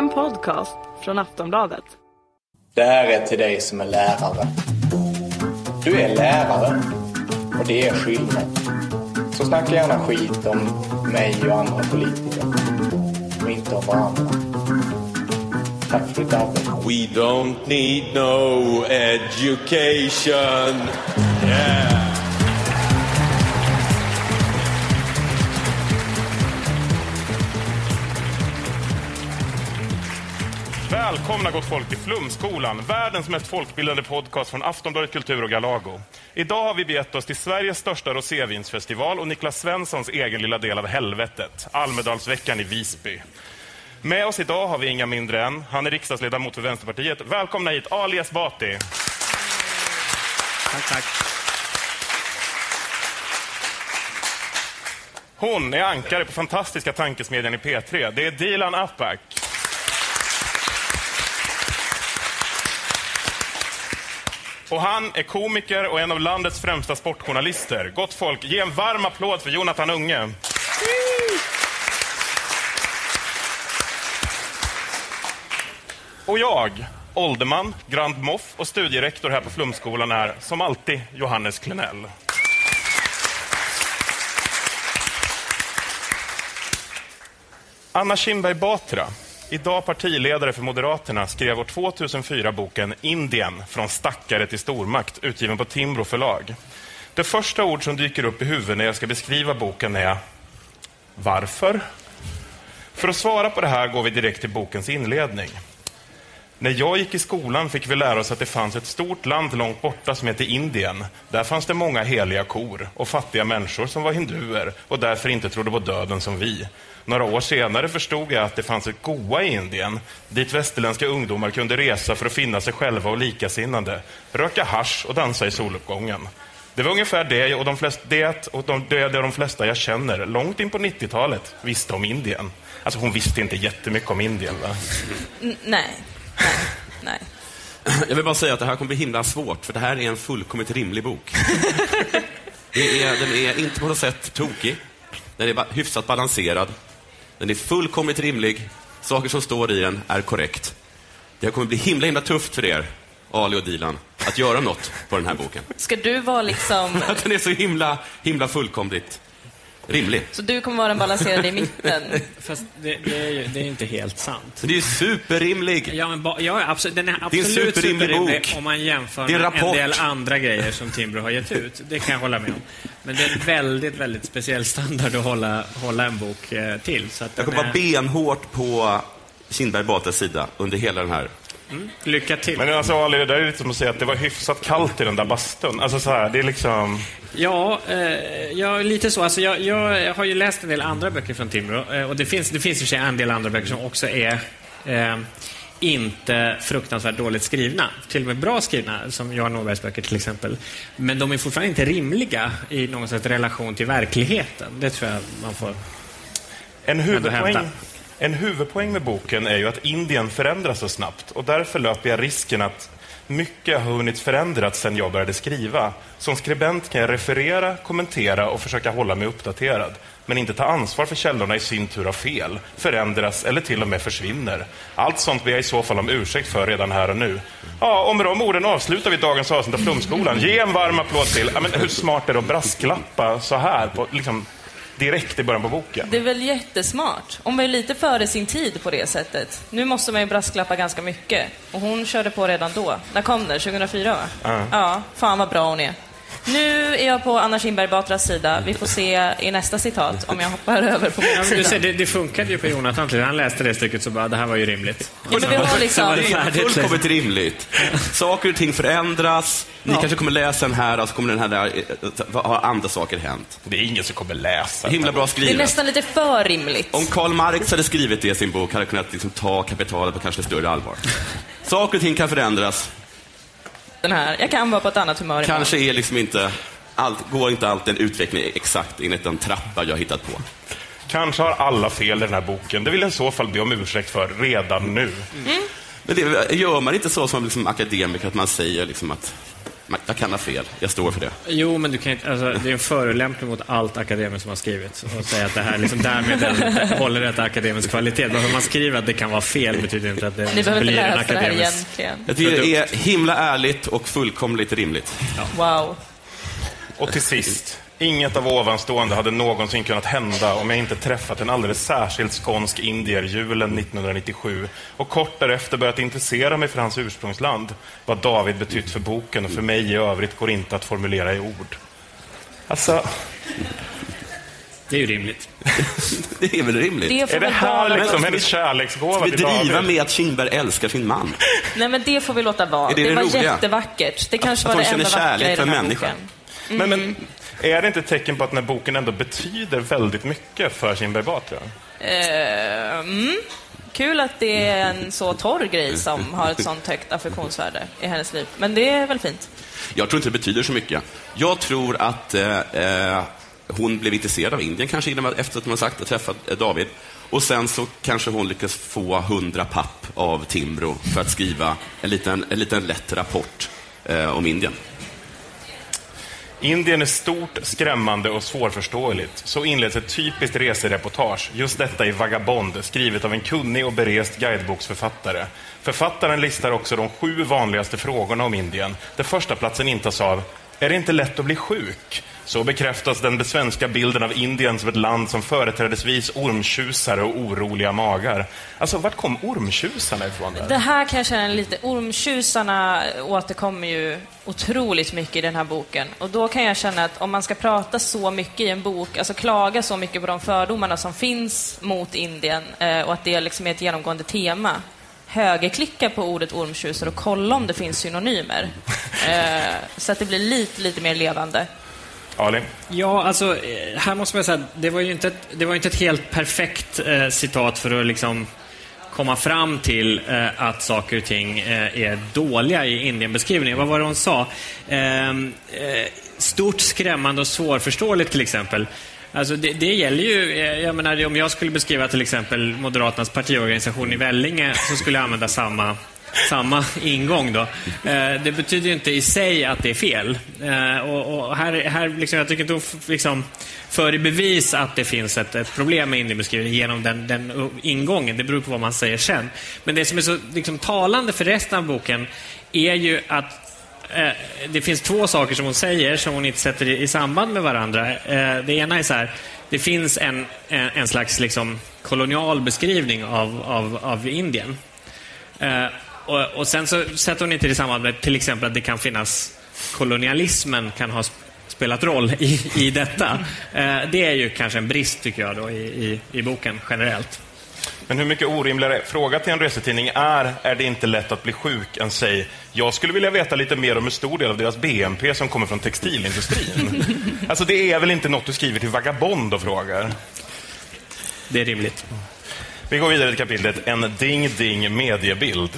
En podcast från Aftonbladet. Det här är till dig som är lärare. Du är lärare och det är skillnad. Så snacka gärna skit om mig och andra politiker. Och inte om varandra. Tack för ditt arbete. We don't need no education. Yeah. Välkomna gott folk till Flumskolan, världens mest folkbildande podcast från Aftonbladet Kultur och Galago. Idag har vi begett oss till Sveriges största rosévinsfestival och Niklas Svenssons egen lilla del av helvetet, Almedalsveckan i Visby. Med oss idag har vi inga mindre än, han är riksdagsledamot för Vänsterpartiet. Välkomna hit, Ali Esbati. Tack, tack. Hon är ankare på fantastiska tankesmedjan i P3. Det är Dilan Apak. Och han är komiker och en av landets främsta sportjournalister. Gott folk, ge en varm applåd för Jonathan Unge. Och jag, ålderman, Grand Moff och studierektor här på Flumskolan är som alltid Johannes Klenell. Anna Kinberg Batra, idag partiledare för Moderaterna, skrev år 2004 boken Indien, från stackare till stormakt, utgiven på Timbro förlag. Det första ord som dyker upp i huvudet när jag ska beskriva boken är varför? För att svara på det här går vi direkt till bokens inledning. När jag gick i skolan fick vi lära oss att det fanns ett stort land långt borta som hette Indien. Där fanns det många heliga kor och fattiga människor som var hinduer och därför inte trodde på döden som vi. Några år senare förstod jag att det fanns ett Goa i Indien dit västerländska ungdomar kunde resa för att finna sig själva och likasinnande, röka hasch och dansa i soluppgången. Det var ungefär det och de flesta, det och de, det, det de flesta jag känner, långt in på 90-talet, visste om Indien. Alltså hon visste inte jättemycket om Indien. Va? N- nej, nej, nej. Jag vill bara säga att det här kommer bli himla svårt, för det här är en fullkomligt rimlig bok. Det är, den är inte på något sätt tokig. Den är hyfsat balanserad. Den är fullkomligt rimlig. Saker som står i den är korrekt. Det kommer bli himla, himla tufft för er, Ali och Dilan, att göra något på den här boken. Ska du vara liksom... Att den är så himla, himla fullkomligt rimlig. Så du kommer vara den balanserade i mitten? Fast det, det, är ju, det är inte helt sant. Men det är ju superrimlig. Ja, men ba, ja, absolut, den är Det är en absolut superrimlig superrimlig bok. om man jämför Det är en med en del andra grejer som Timbro har gett ut. Det kan jag hålla med om. Men det är en väldigt, väldigt speciell standard att hålla, hålla en bok eh, till. Så att Jag kommer vara är, benhårt på Kindberg Batras sida under hela den här lycka till. Men alltså Ali, det där är lite som att säga att det var hyfsat kallt i den där bastun. Alltså så här, det är liksom... Ja, eh, ja, lite så. Alltså, jag, jag har ju läst en del andra böcker från Timbro. Eh, och det finns, det finns i och för sig en del andra böcker som också är eh, inte fruktansvärt dåligt skrivna. Till och med bra skrivna, som Johan Norbergs böcker till exempel. Men de är fortfarande inte rimliga i någon sorts relation till verkligheten. Det tror jag man får... En huvudpoäng en huvudpoäng med boken är ju att Indien förändras så snabbt och därför löper jag risken att mycket har hunnit förändras sedan jag började skriva. Som skribent kan jag referera, kommentera och försöka hålla mig uppdaterad men inte ta ansvar för källorna i sin tur har fel, förändras eller till och med försvinner. Allt sånt ber jag i så fall om ursäkt för redan här och nu. Ja, och med de orden avslutar vi dagens avsnitt av Flumskolan. Ge en varm applåd till... Ja, men hur smart är det att brasklappa så här på, liksom, direkt i början på boken? Det är väl jättesmart. Hon var ju lite före sin tid på det sättet. Nu måste man ju brasklappa ganska mycket. Och hon körde på redan då. När kom det? 2004 va? Ja. Ja, fan vad bra hon är. Nu är jag på Anna Kinberg Batras sida. Vi får se i nästa citat om jag hoppar över på Ja, min sida. ser, det, det funkade ju på Jonathan. till. Han läste det stycket så bara, det här var ju rimligt. Ja, men vi har liksom... det är fullkomligt rimligt. Saker och ting förändras. Ni kanske kommer läsa den här och så kommer den här där, eh, har andra saker hänt. Det är ingen som kommer läsa. Himla bra Det är skrivet. nästan lite för rimligt. Om Karl Marx hade skrivit det i sin bok hade jag kunnat liksom ta kapitalet på kanske större allvar. Saker och ting kan förändras. Den här. Jag kan vara på ett annat humör. Kanske är liksom inte, allt, går inte alltid en utveckling exakt enligt den trappa jag har hittat på. Kanske har alla fel i den här boken. Det vill jag i så fall be om ursäkt för redan nu. Men det, gör man inte så som liksom akademiker att man säger liksom att Jag kan ha fel. Jag står för det. Jo, men du kan inte, alltså, det är en förolämpning mot allt akademiskt som har skrivits. Och säga att det här liksom därmed den, håller ett akademisk kvalitet. Bara för att man skriver att det kan vara fel betyder inte att det Ni blir en läsa det här akademisk... egentligen. Jag tycker det är himla ärligt och fullkomligt rimligt. Wow. Och till sist, inget av ovanstående hade någonsin kunnat hända om jag inte träffat en alldeles särskild skånsk indier julen 1997 och kort därefter börjat intressera mig för hans ursprungsland. Vad David betytt för boken och för mig i övrigt går inte att formulera i ord. Alltså, Det är ju rimligt. Det är väl rimligt? Det är det här liksom hennes kärleksgåva Vi till David? med att Kindberg älskar sin man. Nej, men det får vi låta vara. Är det Det, det var roliga? jättevackert. Det kanske Att var hon det känner enda vackra i för den här människa. boken. Men, men är det inte ett tecken på att den här boken ändå betyder väldigt mycket för Kinberg Batra? Eh, mm. Kul att det är en så torr grej som har ett sånt högt affektionsvärde i hennes liv. Men det är väl fint. Jag tror inte det betyder så mycket. Jag tror att eh, eh, hon blev intresserad av Indien kanske efter att hon sagt att träffat eh, David. Och sen så kanske hon lyckas få hundra papp av Timbro för att skriva en liten, en liten lätt rapport eh, om Indien. Indien är stort, skrämmande och svårförståeligt. Så inleds ett typiskt resereportage, just detta i Vagabond, skrivet av en kunnig och berest guideboksförfattare. Författaren listar också de sju vanligaste frågorna om Indien, där första platsen intas av Är det inte lätt att bli sjuk? Så bekräftas den svenska bilden av Indien som ett land som företrädesvis ormtjusare och oroliga magar. Alltså, vart kom ormtjusarna ifrån? Där? Det här kan jag känna lite. Ormtjusarna återkommer ju otroligt mycket i den här boken. Och då kan jag känna att om man ska prata så mycket i en bok, alltså klaga så mycket på de fördomarna som finns mot Indien eh, och att det liksom är ett genomgående tema, högerklicka på ordet ormtjusare och kolla om det finns synonymer. Eh, så att det blir lite, lite mer levande. Ali? Ja, alltså, eh, här måste man säga att det var ju inte ett, det var inte ett helt perfekt eh, citat för att liksom komma fram till eh, att saker och ting eh, är dåliga i Indienbeskrivningen. Vad var det hon sa? Ehm, eh, stort, skrämmande och svårförståeligt till exempel. Alltså det, det gäller ju, eh, jag menar om jag skulle beskriva till exempel Moderaternas partiorganisation i Vellinge så skulle jag använda samma samma ingång då. Eh, det betyder ju inte i sig att det är fel. Eh, och, och här, här liksom, jag tycker inte hon liksom för i bevis att det finns ett, ett problem med indiebeskrivning genom den, den ingången. Det beror på vad man säger sen. Men det som är så liksom, talande för resten av boken är ju att eh, det finns två saker som hon säger som hon inte sätter i, i samband med varandra. Eh, det ena är så här, det finns en, en, en slags liksom, kolonial beskrivning av, av, av Indien. Eh, och, och sen så sätter hon inte det i samband med till exempel att det kan finnas kolonialismen kan ha sp- spelat roll i, i detta. Eh, det är ju kanske en brist tycker jag då i, i, i boken generellt. Men hur mycket orimligare fråga till en resetidning är, är det inte lätt att bli sjuk än säg, jag skulle vilja veta lite mer om hur stor del av deras BNP som kommer från textilindustrin. alltså det är väl inte något du skriver till Vagabond och frågar? Det är rimligt. Vi går vidare till kapitlet En ding-ding mediebild.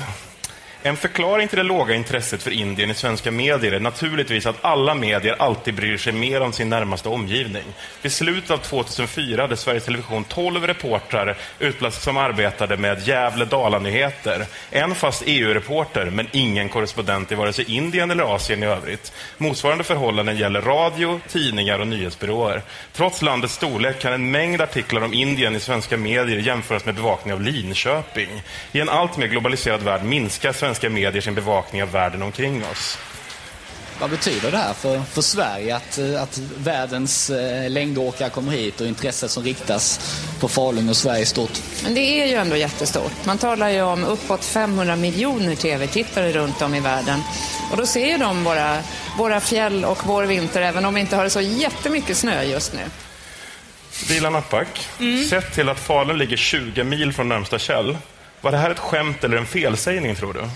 En förklaring till det låga intresset för Indien i svenska medier är naturligtvis att alla medier alltid bryr sig mer om sin närmaste omgivning. Vid slutet av 2004 hade Sveriges Television 12 reportrar utplacerade som arbetade med Gävle-Dala-nyheter. En fast EU-reporter, men ingen korrespondent i vare sig Indien eller Asien i övrigt. Motsvarande förhållanden gäller radio, tidningar och nyhetsbyråer. Trots landets storlek kan en mängd artiklar om Indien i svenska medier jämföras med bevakning av Linköping. I en allt mer globaliserad värld minskar svenska medier sin bevakning av världen omkring oss. Vad betyder det här för, för Sverige att, eh, att världens eh, längdåkare kommer hit och intresset som riktas på Falun och Sverige i stort? Men det är ju ändå jättestort. Man talar ju om uppåt 500 miljoner tv-tittare runt om i världen. Och då ser ju de våra, våra fjäll och vår vinter, även om vi inte har så jättemycket snö just nu. Dilan Apak, sett till att Falun ligger 20 mil från närmsta käll, var det här ett skämt eller en felsägning tror du?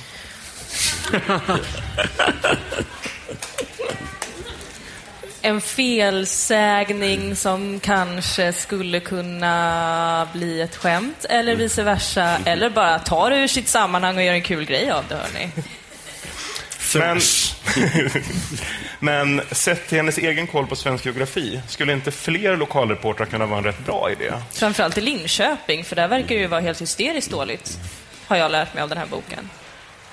En felsägning som kanske skulle kunna bli ett skämt, eller vice versa. Eller bara ta det ur sitt sammanhang och göra en kul grej av det, hörni. Men, men sett till hennes egen koll på svensk geografi, skulle inte fler lokalreportrar kunna vara en rätt bra idé? Framförallt i Linköping, för där verkar det ju vara helt hysteriskt dåligt, har jag lärt mig av den här boken.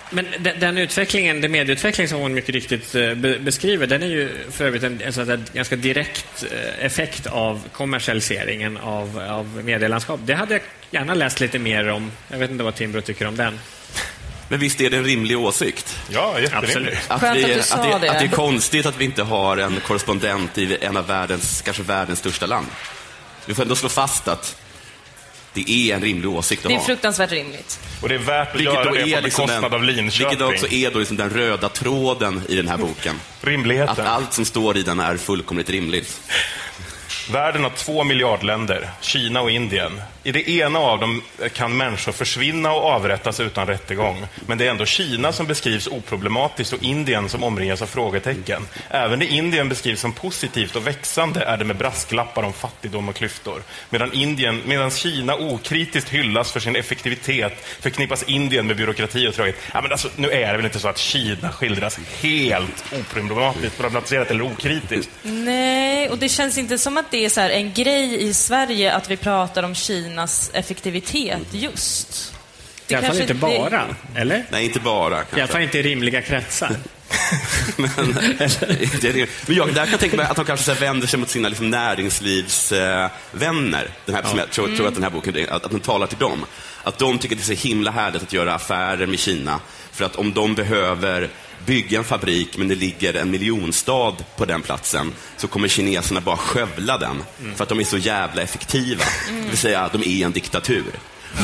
Men den, den utvecklingen, den medieutveckling som hon mycket riktigt eh, be, beskriver, den är ju för övrigt en, en där ganska direkt eh, effekt av kommersialiseringen av, av medielandskap. Det hade jag gärna läst lite mer om. Jag vet inte vad Timbro tycker om den. Men visst är det en rimlig åsikt? Ja, Absolut. jätterimligt. Att, Skönt vi, att du att, sa det, att det är konstigt att vi inte har en korrespondent i en av världens, kanske världens största land. Vi får ändå slå fast att det är en rimlig åsikt att Det är ha. fruktansvärt rimligt. Och det är värt att Vilket göra då, det är på liksom bekostnad den, av Linköping. vilket också är då liksom den röda tråden i den här boken. Att Rimligheten. allt som står i den är fullkomligt rimligt. Världen har två miljardländer, Kina och Indien. I det ena av dem kan människor försvinna och avrättas utan rättegång. Men det är ändå Kina som beskrivs oproblematiskt och Indien som omringas av frågetecken. Även det Indien beskrivs som positivt och växande är det med brasklappar om fattigdom och klyftor. Medan, Indien, medan Kina okritiskt hyllas för sin effektivitet förknippas Indien med byråkrati och tröghet. Ja, men alltså, nu är det väl inte så att Kina skildras helt oproblematiskt, problematiserat eller okritiskt? Nej, och det känns inte som att det är så här en grej i Sverige att vi pratar om Kina Kinas effektivitet just. I alla fall kanske inte bara, eller? Nej, inte bara I alla kanske. fall inte i rimliga kretsar. Men, det det. Men jag, där kan jag tänka mig att de kanske så här vänder sig mot sina liksom, näringslivsvänner. Den här, som jag tror, tror att den här boken, att, att den talar till dem. Att de tycker att det är så himla härligt att göra affärer med Kina. För att om de behöver bygga en fabrik, men det ligger en miljonstad på den platsen, så kommer kineserna bara skövla den. För att de är så jävla effektiva. Det vill säga, de är en diktatur.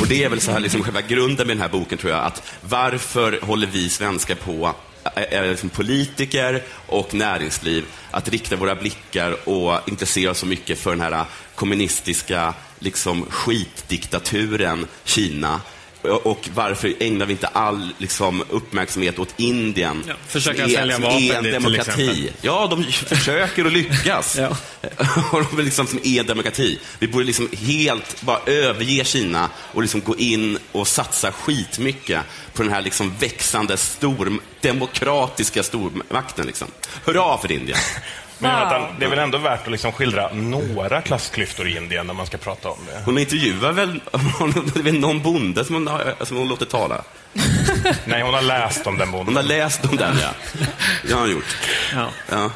Och det är väl så här, liksom, själva grunden med den här boken, tror jag, att varför håller vi svenskar på liksom politiker och näringsliv att rikta våra blickar och intressera oss så mycket för den här kommunistiska liksom, skitdiktaturen Kina. Och varför ägnar vi inte all liksom, uppmärksamhet åt Indien? Ja, försöka är, sälja vapen är en dit, till demokrati. exempel. Ja, de försöker och lyckas. Ja. och de är liksom som är demokrati. Vi borde liksom helt bara överge Kina och liksom gå in och satsa skitmycket på den här liksom växande stor, demokratiska stormakten. Liksom. Hurra för Indien! Men Jonathan, det är väl ändå värt att liksom skildra några klassklyftor i Indien när man ska prata om det? Hon intervjuar väl det är väl någon bonde som hon, har, som hon låter tala. Nej, hon har läst om den Hon bonden. har läst om den, ja. Det har hon gjort. Ja. Ja.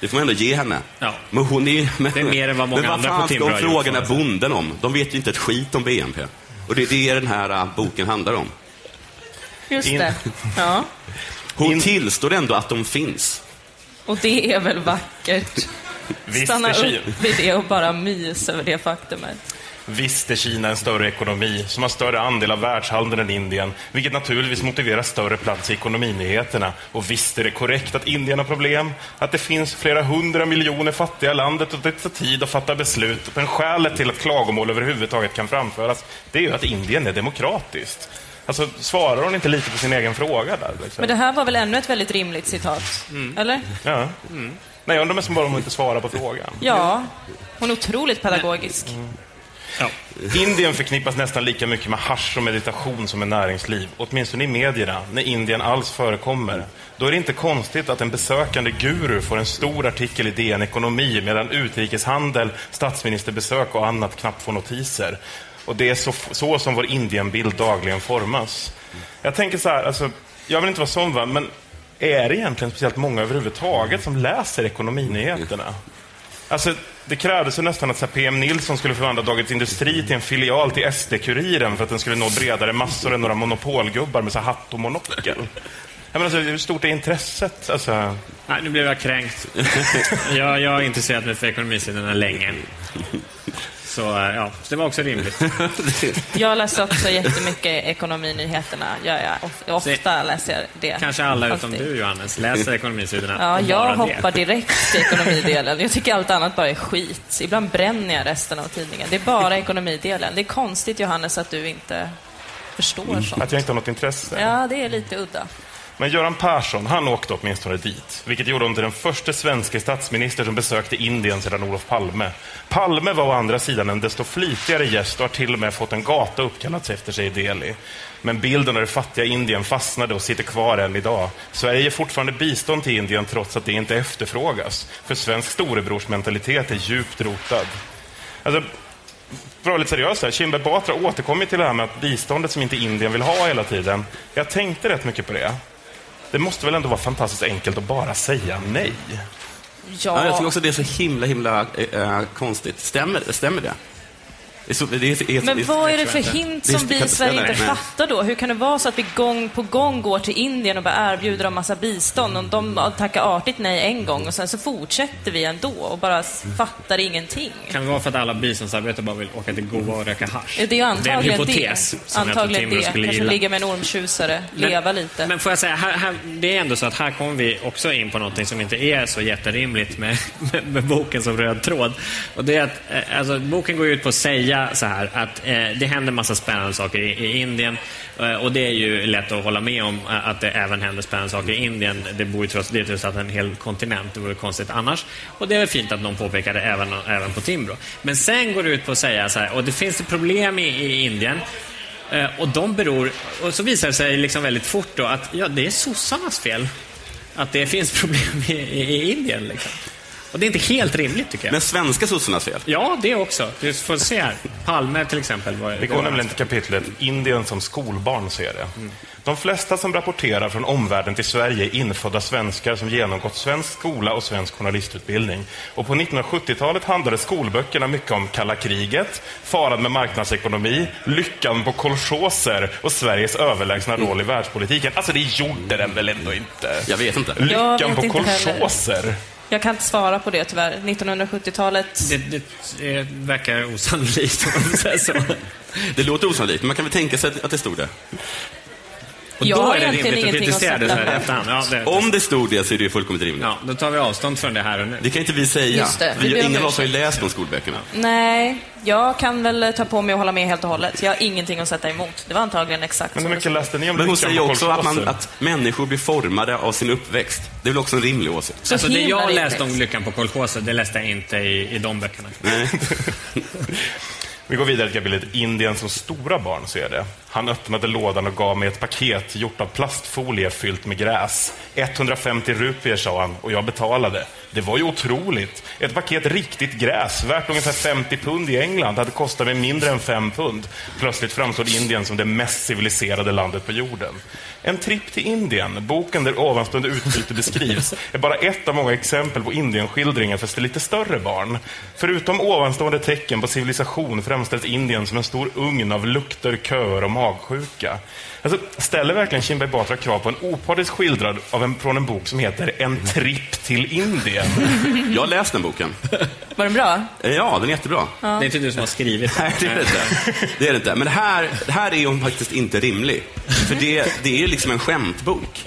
Det får man ändå ge henne. Ja. Men hon är, men, Det är mer än vad många men andra vad på fan ska Timbro hon har gjort, fråga den bonden om? De vet ju inte ett skit om BNP. Och det är det den här äh, boken handlar om. Just In- det. Ja. Hon In- tillstår ändå att de finns. Och det är väl vackert? Visst Stanna upp vid det och bara mys över det faktumet. visst är Kina en större ekonomi som har större andel av världshandeln än Indien, vilket naturligtvis motiverar större plats i ekonominyheterna. Och visst är det korrekt att Indien har problem, att det finns flera hundra miljoner fattiga i landet och det tar tid att fatta beslut. Men skälet till att klagomål överhuvudtaget kan framföras, det är ju att Indien är demokratiskt. Alltså, svarar hon inte lite på sin egen fråga där? Liksom? Men det här var väl ännu ett väldigt rimligt citat? Eller? Ja. Nej, jag undrar mest bara om hon inte svarar på frågan. Ja. Hon är otroligt pedagogisk. Ja. Indien förknippas nästan lika mycket med hasch och meditation som med näringsliv, åtminstone i medierna, när Indien alls förekommer. Då är det inte konstigt att en besökande guru får en stor artikel i DN Ekonomi medan utrikeshandel, statsministerbesök och annat knappt får notiser. Och det är så, så som vår Indienbild dagligen formas. Jag tänker så här, alltså, jag vill inte vara sån va, men är det egentligen speciellt många överhuvudtaget som läser ekonominyheterna? Alltså, det krävdes ju nästan att PM Nilsson skulle förvandla Dagens Industri till en filial till SD-Kuriren för att den skulle nå bredare massor än några monopolgubbar med så hatt och monokel. Alltså, hur stort är intresset? Alltså, Nej, nu blev jag kränkt. jag, jag har intresserat mig för ekonomisidorna länge. Så eh, ja, så det var också rimligt. Jag läser också jättemycket ekonominyheterna. Ja, ja. Of- Ofta läser jag det. Kanske alla utom Alltid. du, Johannes, läser ekonomisidorna. Ja, jag hoppar det. direkt till ekonomidelen. Jag tycker allt annat bara är skit. Ibland bränner jag resten av tidningen. Det är bara ekonomidelen. Det är konstigt, Johannes, att du inte förstår sånt. att jag inte har något intresse. Ja, det är lite udda. Men Göran Persson, han åkte åtminstone dit. Vilket gjorde honom till den första svenska statsminister som besökte Indien sedan Olof Palme. Palme var å andra sidan en desto flitigare gäst och har till och med fått en gata uppkallad efter sig i Delhi. Men bilden av det fattiga Indien fastnade och sitter kvar än idag. Sverige ger fortfarande bistånd till Indien trots att det inte efterfrågas. För svensk storebrorsmentalitet är djupt rotad. Alltså, för att vara lite seriös här, Kinberg Batra återkommer till det här med att biståndet som inte Indien vill ha hela tiden. Jag tänkte rätt mycket på det. Det måste väl ändå vara fantastiskt enkelt att bara säga nej? Ja, jag tycker också det är så himla, himla eh, konstigt. Stämmer, stämmer det? Så, det är, det är, Men det är, vad är det för hint som vi i Sverige inte fattar då? Hur kan det vara så att vi gång på gång går till Indien och bara erbjuder dem massa bistånd och de tackar artigt nej en gång och sen så fortsätter vi ändå och bara fattar ingenting? Kan det vara för att alla biståndsarbetare bara vill åka till Goa och röka hasch? Det är ju det är en antagligen hypotes det. som Antagligen det. skulle Kanske gilla. ligga med en ormtjusare, leva lite. Men får jag säga, här, här, det är ändå så att här kommer vi också in på någonting som inte är så jätterimligt med, med, med boken som röd tråd. Och det är att, eh, alltså, boken går ut på att säga så här att eh, det händer massa spännande saker i, i Indien eh, och det är ju lätt att hålla med om eh, att det även händer spännande saker i Indien. Det bor ju trots det är trots allt en hel kontinent, det vore konstigt annars. Och det är väl fint att någon påpekar det även, även på Timbro. Men sen går det ut på att säga så här, och det finns ett problem i, i Indien Eh, Och de beror, och så visar det sig liksom väldigt fort då att ja, det är sossarnas fel. Att det finns problem i, i, i Indien. Liksom. Och det är inte helt rimligt tycker jag. Men svenska sossarnas fel? Ja, det också. Du får se här. Palme till exempel. Var, Vi går nämligen till kapitlet Indien som skolbarn ser det. De flesta som rapporterar från omvärlden till Sverige är infödda svenskar som genomgått svensk skola och svensk journalistutbildning. Och på 1970-talet handlade skolböckerna mycket om kalla kriget, faran med marknadsekonomi, lyckan på kolchoser och Sveriges överlägsna roll i världspolitiken. Alltså det gjorde den väl ändå inte? Jag vet inte. Lyckan vet på inte heller. kolchoser? Jag kan inte svara på det tyvärr. 1970-talet... Det, det, det verkar osannolikt om man säger så. Det låter osannolikt, men man kan väl tänka sig att, att det stod det. Och Jag då är det rimligt att att kritisera det så här efterhand. Ja, det, Om det stod det så är det ju fullkomligt rimligt. ja, då tar vi avstånd från det här och nu. Det kan inte vi säga. Just det, vi vi, ingen av oss har ju läst de skolböckerna. Nej, jag kan väl ta på mig och hålla med helt och hållet. Jag har ingenting att sätta emot. Det var antagligen exakt Men så hur mycket läste ni om Men hon säger också att, man, att människor blir formade av sin uppväxt. Det är väl också en rimlig åsikt? Så Alltså, det jag rimligt. läste om Lyckan på kolchoser, det läste jag inte i, i de böckerna. Nej. Vi går vidare till kapitlet Indien som stora barn ser det. Han öppnade lådan och gav mig ett paket gjort av plastfolie fyllt med gräs. 150 rupier sa han och jag betalade. Det var ju otroligt. Ett paket riktigt gräs, värt ungefär 50 pund i England, hade kostat mig mindre än 5 pund. Plötsligt framstod Indien som det mest civiliserade landet på jorden. En tripp till Indien, boken där ovanstående utbyte beskrivs, är bara ett av många exempel på Indienskildringar för lite större barn. Förutom ovanstående tecken på civilisation framställs Indien som en stor ugn av lukter, köer och magsjuka. Alltså, ställer verkligen Kinberg Batra krav på en opartisk skildrad av en, från en bok som heter En tripp till Indien? Jag har läst den boken. Var den bra? Eh, Ja, den är jättebra. Det är inte du som har skrivit Nej, det är det inte. Det är det inte. Men här, här är hon faktiskt inte rimlig. För det, det är ju liksom en skämtbok.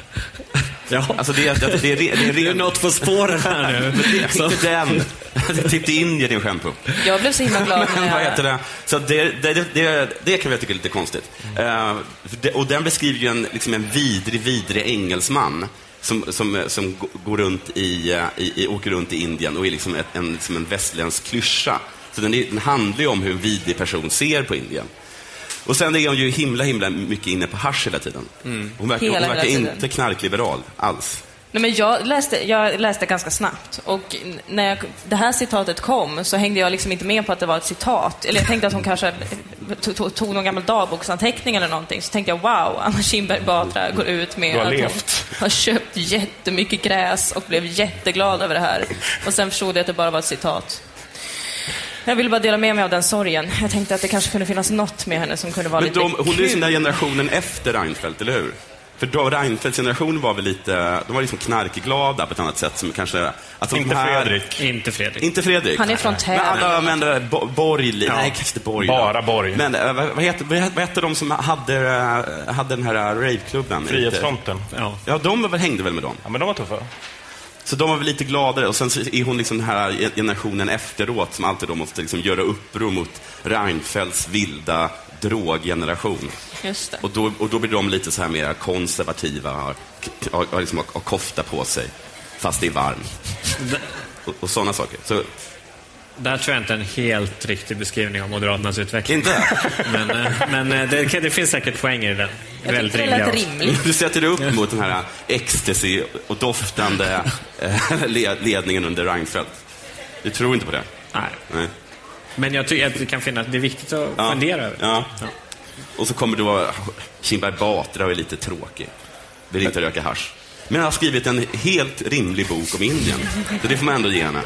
Ja. Alltså det, det, det, det, det, det, är något på spåren här nu. Men det är inte den. Tipp till Indien är skämtbok. Jag blev så himla glad Men när vad jag... heter det? Så det, det, det, det, det kan jag tycka är lite konstigt. För det, och den beskriver ju en, liksom en vidrig, vidrig engelsman som, som, som går runt i, eh, i, i, åker runt i Indien och är liksom ett, en, liksom en västländsk klyscha. Så den, är, den handlar ju om hur en vidrig person ser på Indien. Och sen är hon ju himla, himla mycket inne på hasch hela tiden. Hon verkar, Hela, hon verkar hela tiden. inte knarkliberal alls. Nej, men jag, läste, jag läste ganska snabbt och när jag, det här citatet kom så hängde jag liksom inte med på att det var ett citat. Eller jag tänkte att hon kanske tog, tog, någon gammal dagboksanteckning eller någonting. Så tänkte jag wow, Anna Kinberg Batra går ut med att levt. hon har köpt jättemycket gräs och blev jätteglad över det här. Och sen förstod jag att det bara var ett citat. Jag ville bara dela med mig av den sorgen. Jag tänkte att det kanske kunde finnas något med henne som kunde vara Men lite de, hon är ju den där generationen efter Reinfeldt, eller hur? För då Reinfeldts generation var väl lite, de var liksom knarkglada på ett annat sätt. Som kanske, de Inte här, Fredrik. Inte Fredrik. Inte Fredrik. Han är från Täby. Men, men Bo- Borg, nej kanske Borg. Bara Borg. Men eh, vad, heter, vad hette de som hade, eh, hade den här raveklubben? Frihetsfronten. Ja. Ja, de hängde väl med dem. Ja, men de var tuffa. Så de var väl lite gladare och sen så är hon liksom den här generationen efteråt som alltid då måste liksom göra uppror mot Reinfeldts vilda droggeneration. Just det. Och då, och då blir de lite så här mer konservativa, har, har, har, liksom, har kofta på sig, fast det är varmt. Och, och sådana saker. Så, Där tror jag inte en helt riktig beskrivning av Moderaternas utveckling. inte? Men, eh, men eh, det, det finns säkert poänger i den. Jag Väldigt det lät rimligt. Du sätter dig upp mot den här ecstasy och doftande eh, le- ledningen under Reinfeldt. Du tror inte på det? Nej. Nej. Men jag tycker att det kan finnas, det är viktigt att Ja. fundera över. Ja. Och så kommer då Kinberg Batra är lite tråkig. Vill inte röka hasch. Men han har skrivit en helt rimlig bok om Indien. Så det får man ändå ge henne.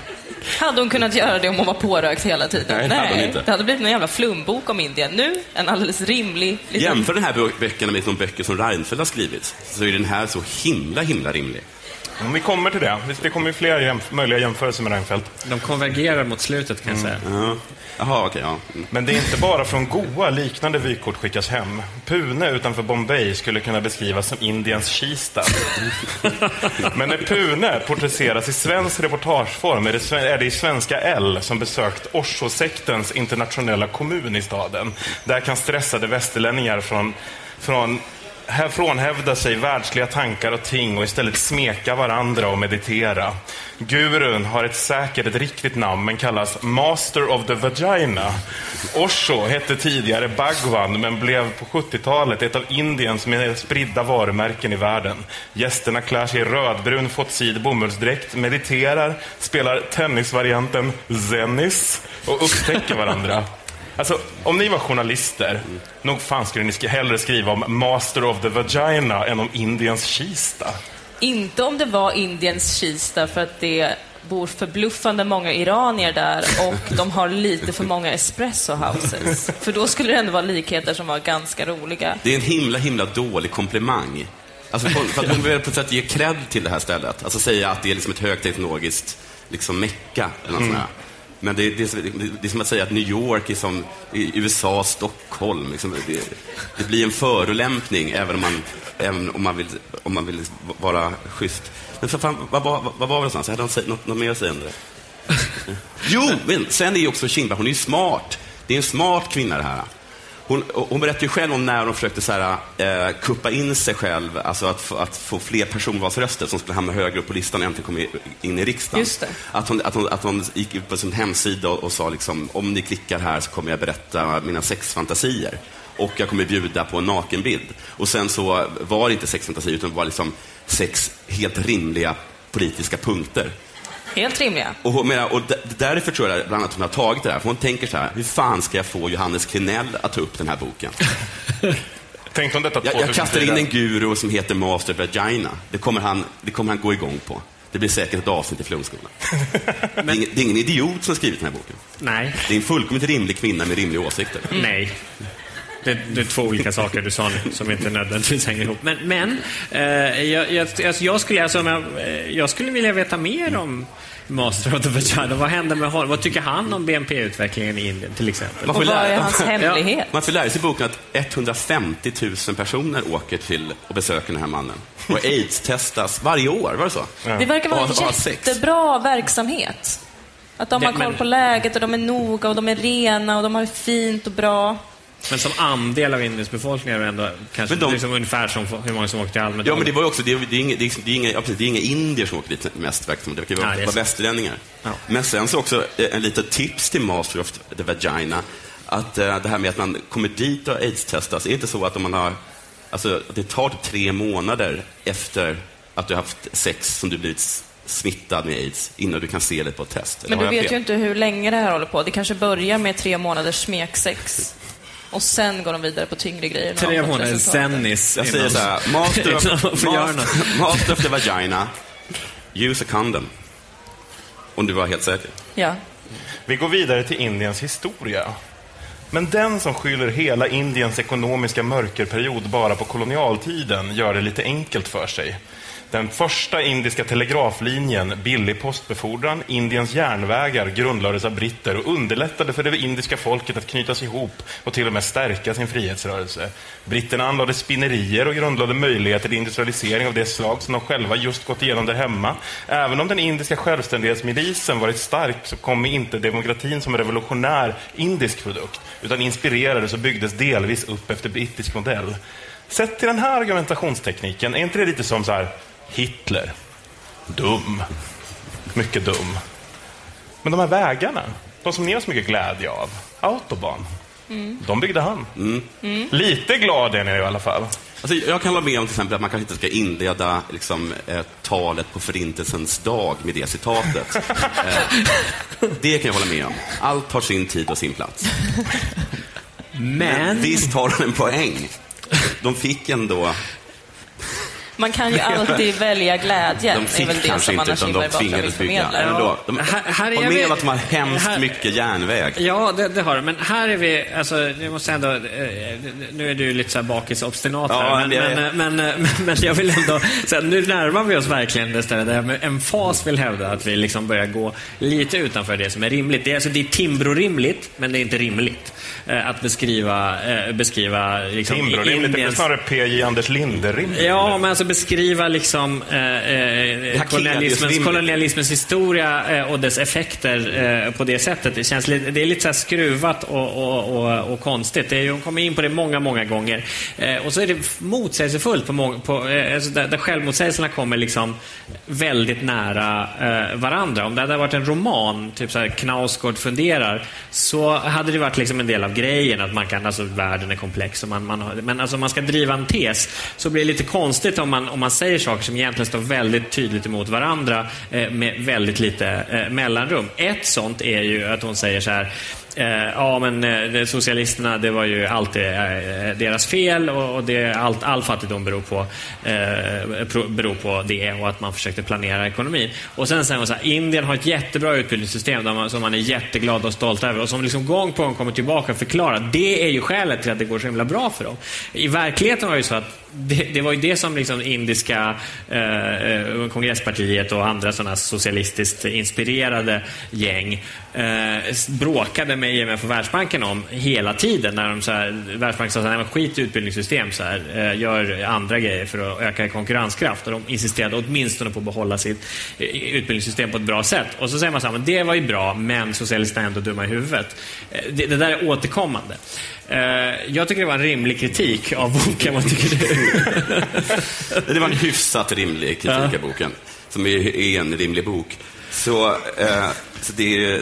Hade hon kunnat göra det om hon var pårökt hela tiden? Nej, det hade hon inte. det hade blivit en jävla flumbok om Indien. Nu, en alldeles rimlig... liten- Jämför den här bö- böckerna med de böcker som Reinfeldt har skrivit, så är den här så himla, himla rimlig. Om vi kommer till det. Det kommer ju fler jämf- möjliga jämförelser med Reinfeldt. De konvergerar mot slutet kan jag säga. Ja. Jaha, okej, ja. Mm. Men det är inte bara från Goa liknande vykort skickas hem. Pune utanför Bombay skulle kunna beskrivas som Indiens Kista. Men när Pune porträtteras i svensk reportageform är det, är det i svenska L som besökt Osho-sektens internationella kommun i staden. Där kan stressade västerlänningar från, från här frånhävda sig världsliga tankar och ting och istället smeka varandra och meditera. Gurun har ett säkert, ett riktigt namn, men kallas Master of the Vagina. Osho hette tidigare Bhagwan, men blev på 70-talet ett av Indiens mer spridda varumärken i världen. Gästerna klär sig i rödbrun fotsid bomullsdräkt, mediterar, spelar tennisvarianten Zennis och upptäcker varandra. Alltså, om ni var journalister, nog fan skulle ni hellre skriva om Master of the Vagina än om Indiens Kista. Inte om det var Indiens Kista för att det bor förbluffande många iranier där och de har lite för många espresso houses. För då skulle det ändå vara likheter som var ganska roliga. Det är en himla, himla dålig komplimang. Alltså, för att hon vill på ett sätt ge cred till det här stället. Alltså säga att det är liksom ett högteknologiskt liksom mecka. Eller något sånt här. Men det, det, det är som att säga att New York är som USA, Stockholm. Liksom, det, det blir en förolämpning även om man, även om man, vill, om man vill vara schysst. Men för fan, vad, vad, vad var det någonstans? Hade de sagt något, något mer att säga om det? Jo, men sen är ju också Kinberg, hon är ju smart. Det är en smart kvinna det här. Hon, hon berättar ju själv om när hon försökte så här, eh, kuppa in sig själv, alltså att, få- att få fler personvalsröster som skulle hamna högre upp på listan och äntligen komma in i riksdagen. Att, hon, att, hon, att hon gick ut på sin hemsida och, och sa liksom, om ni klickar här så kommer jag berätta mina sexfantasier. Och jag kommer bjuda på en nakenbild. Och sen så var det inte sexfantasier utan det var liksom sex helt rimliga politiska punkter. Helt rimliga. Och, hon menar, och därför tror jag bland annat att hon har tagit det här. För hon tänker så här, hur fan ska jag få Johannes Klenell att ta upp den här boken? Tänkte om detta Jag, jag 2004. kastar in en guru som heter Master Vagina. Det kommer han, det kommer han gå igång på. Det blir säkert ett avsnitt i Flumskolan. det, är ingen, det är ingen idiot som har skrivit den här boken. Nej. Det är en fullkomligt rimlig kvinna med rimliga åsikter. Nej. Det, det är två olika saker du sa nu som inte nödvändigtvis hänger ihop. Men, men eh, jag, jag, alltså, jag, skulle, alltså, jag, eh, jag skulle vilja veta mer om Master of the Vagina. Vad händer med honom? Vad tycker han om BNP-utvecklingen i Indien till exempel? Man får Och vad är lära- hans hemlighet? Man får lära sig i boken att 150 000 personer åker till och besöker den här mannen. Och aids-testas varje år, var det så? Det verkar vara en jättebra verksamhet. Att de har koll på läget och de är noga och de är rena och de har det fint och bra. Men som andel av Indiens befolkning är det ändå kanske Men de- liksom ungefär som hur många som åker till Almedalen. Ja, men det var ju också, det, är- det, är inga, det, är, det, är inga, ja, precis, det är inga indier som åker dit mest, verkar det verkar vara västerlänningar. Ja. Men sen så också eh, en litet tips till Master of the Vagina, att eh, det här med att man kommer dit och aids-testas, är det inte så att om man har, alltså det tar typ tre månader efter att du har haft sex som du blivit smittad med aids innan du kan se det på ett test? Men du vet fel? ju inte hur länge det här håller på. Det kanske börjar med tre månaders smeksex. Och sen går de vidare på tyngre grejer. Tre månader sennis. Jag säger så här, master of, master of the Vagina, use a condom. Om du var helt säker. Ja. Vi går vidare till Indiens historia. Men den som skyller hela Indiens ekonomiska mörkerperiod bara på kolonialtiden gör det lite enkelt för sig. Den första indiska telegraflinjen, billig postbefordran, Indiens järnvägar grundlades av britter och underlättade för det indiska folket att knytas ihop och till och med stärka sin frihetsrörelse. Britterna anlade spinnerier och grundlade möjligheter till industrialisering av det slag som de själva just gått igenom där hemma. Även om den indiska självständighetsmilisen varit stark så kom inte demokratin som en revolutionär indisk produkt, utan inspirerades och byggdes delvis upp efter brittisk modell. Sett till den här argumentationstekniken, är inte det lite som så här Hitler? Dum. Mycket dum. Men de här vägarna, de som ni har så mycket glädje av, Autobahn, De byggde han. Mm. Lite glad är ni i alla fall. Alltså, jag kan hålla med om till exempel att man kanske inte ska inleda liksom, eh, talet på Förintelsens dag med det citatet. eh, det kan jag hålla med om. Allt har sin tid och sin plats. Men... Visst har de en poäng. De fick ändå... Man kan ju alltid välja glädjen. De är fick väl det kanske som inte, Anna utan de tvingades bygga. förmedla. Men ändå, de Här- här är vi- med om att de har hemskt här- mycket järnväg. Ja, det, det har de. Men här är vi, alltså, jag måste ändå, eh, nu är du lite så här bakis-obstinat Ja, här, men, är men, men, men, men jag vill ändå, så här, nu närmar vi oss verkligen det stället där jag med emfas vill hävda att vi liksom börjar gå lite utanför det som är rimligt. Det är, alltså, det är Timbro-rimligt, men det är inte rimligt eh, att beskriva, eh, beskriva liksom, Timbro-rimligt, det är snarare P.J. Anders Linde-rimligt. Ja, men alltså beskriva liksom eh, eh, kolonialismens, kolonialismens historia eh, och dess effekter eh, på det sättet. Det, känns lite, det är lite så här skruvat och, och, och, och konstigt. Det är, hon kommer in på det många, många gånger. Eh, och så är det motsägelsefullt på, många, på eh, alltså där, där självmotsägelserna kommer liksom väldigt nära varandra. Om det hade varit en roman, typ så här Knausgård funderar, så hade det varit liksom en del av grejen att man kan, alltså världen är komplex och man, man men alltså om man ska driva en tes så blir det lite konstigt om man, om man säger saker som egentligen står väldigt tydligt emot varandra eh, med väldigt lite eh, mellanrum. Ett sånt är ju att hon säger så här Eh, ja, men eh, socialisterna, det var ju alltid eh, deras fel och, och det, allt, all fattigdom beror på, eh, pro- beror på det och att man försökte planera ekonomin. Och sen säger hon så här, Indien har ett jättebra utbildningssystem där man, som man är jätteglad och stolt över och som liksom gång på gång kommer tillbaka och förklarar. Det är ju skälet till att det går så himla bra för dem. I verkligheten var det ju så att det, det var ju det som liksom indiska eh, eh kongresspartiet och andra sådana socialistiskt inspirerade gäng eh, bråkade med IMF och Världsbanken om hela tiden. När de så här, Världsbanken sa så här, "Nej, skit i utbildningssystem, så här, eh, gör andra grejer för att öka konkurrenskraft. Och de insisterade åtminstone på att behålla sitt eh, utbildningssystem på ett bra sätt. Och så säger man så här, men det var ju bra, men socialisterna är ändå dumma i huvudet. Eh, Det, det där är återkommande. Eh, Jag tycker det var en rimlig kritik av boken. Vad tycker du? Det var en hyfsat rimlig kritik av boken, som är, en rimlig bok. Så, eh, så det,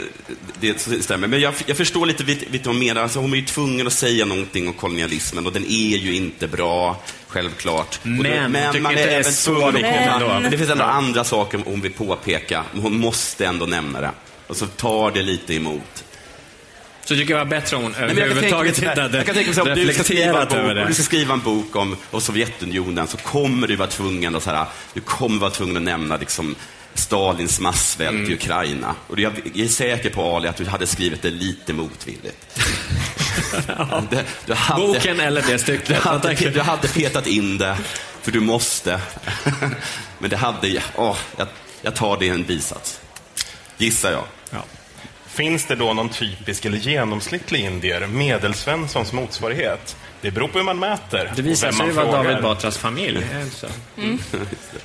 det stämmer. Men jag, jag förstår lite vad hon menar. Alltså, hon är ju tvungen att säga någonting om kolonialismen och den är ju inte bra, självklart. Och då- Men, man är även så tvungen. Men det finns ändå andra saker hon vill påpeka. Men hon måste ändå nämna det. Och så tar det lite emot. Så tycker jag var bättre om hon överhuvudtaget inte hade jag kan tänka mig om du ska skriva en bok, om du det. ska skriva en bok om, om Sovjetunionen så kommer du vara tvungen att, så här, du kommer vara tvungen att nämna liksom, Stalins massvält Mm. i Ukraina. Och jag är säker på, Ali, att du hade skrivit det lite motvilligt. Det- du hade, Boken eller det stycket. Du hade, du? du hade petat in det, för du måste. Men det hade... Åh, jag, jag tar det i en bisats. Gissar jag. Finns det då någon typisk eller genomsnittlig indier, medelsvenssons motsvarighet? Det beror på hur man mäter. Det visar sig vara. David Batras familj. är det inte så?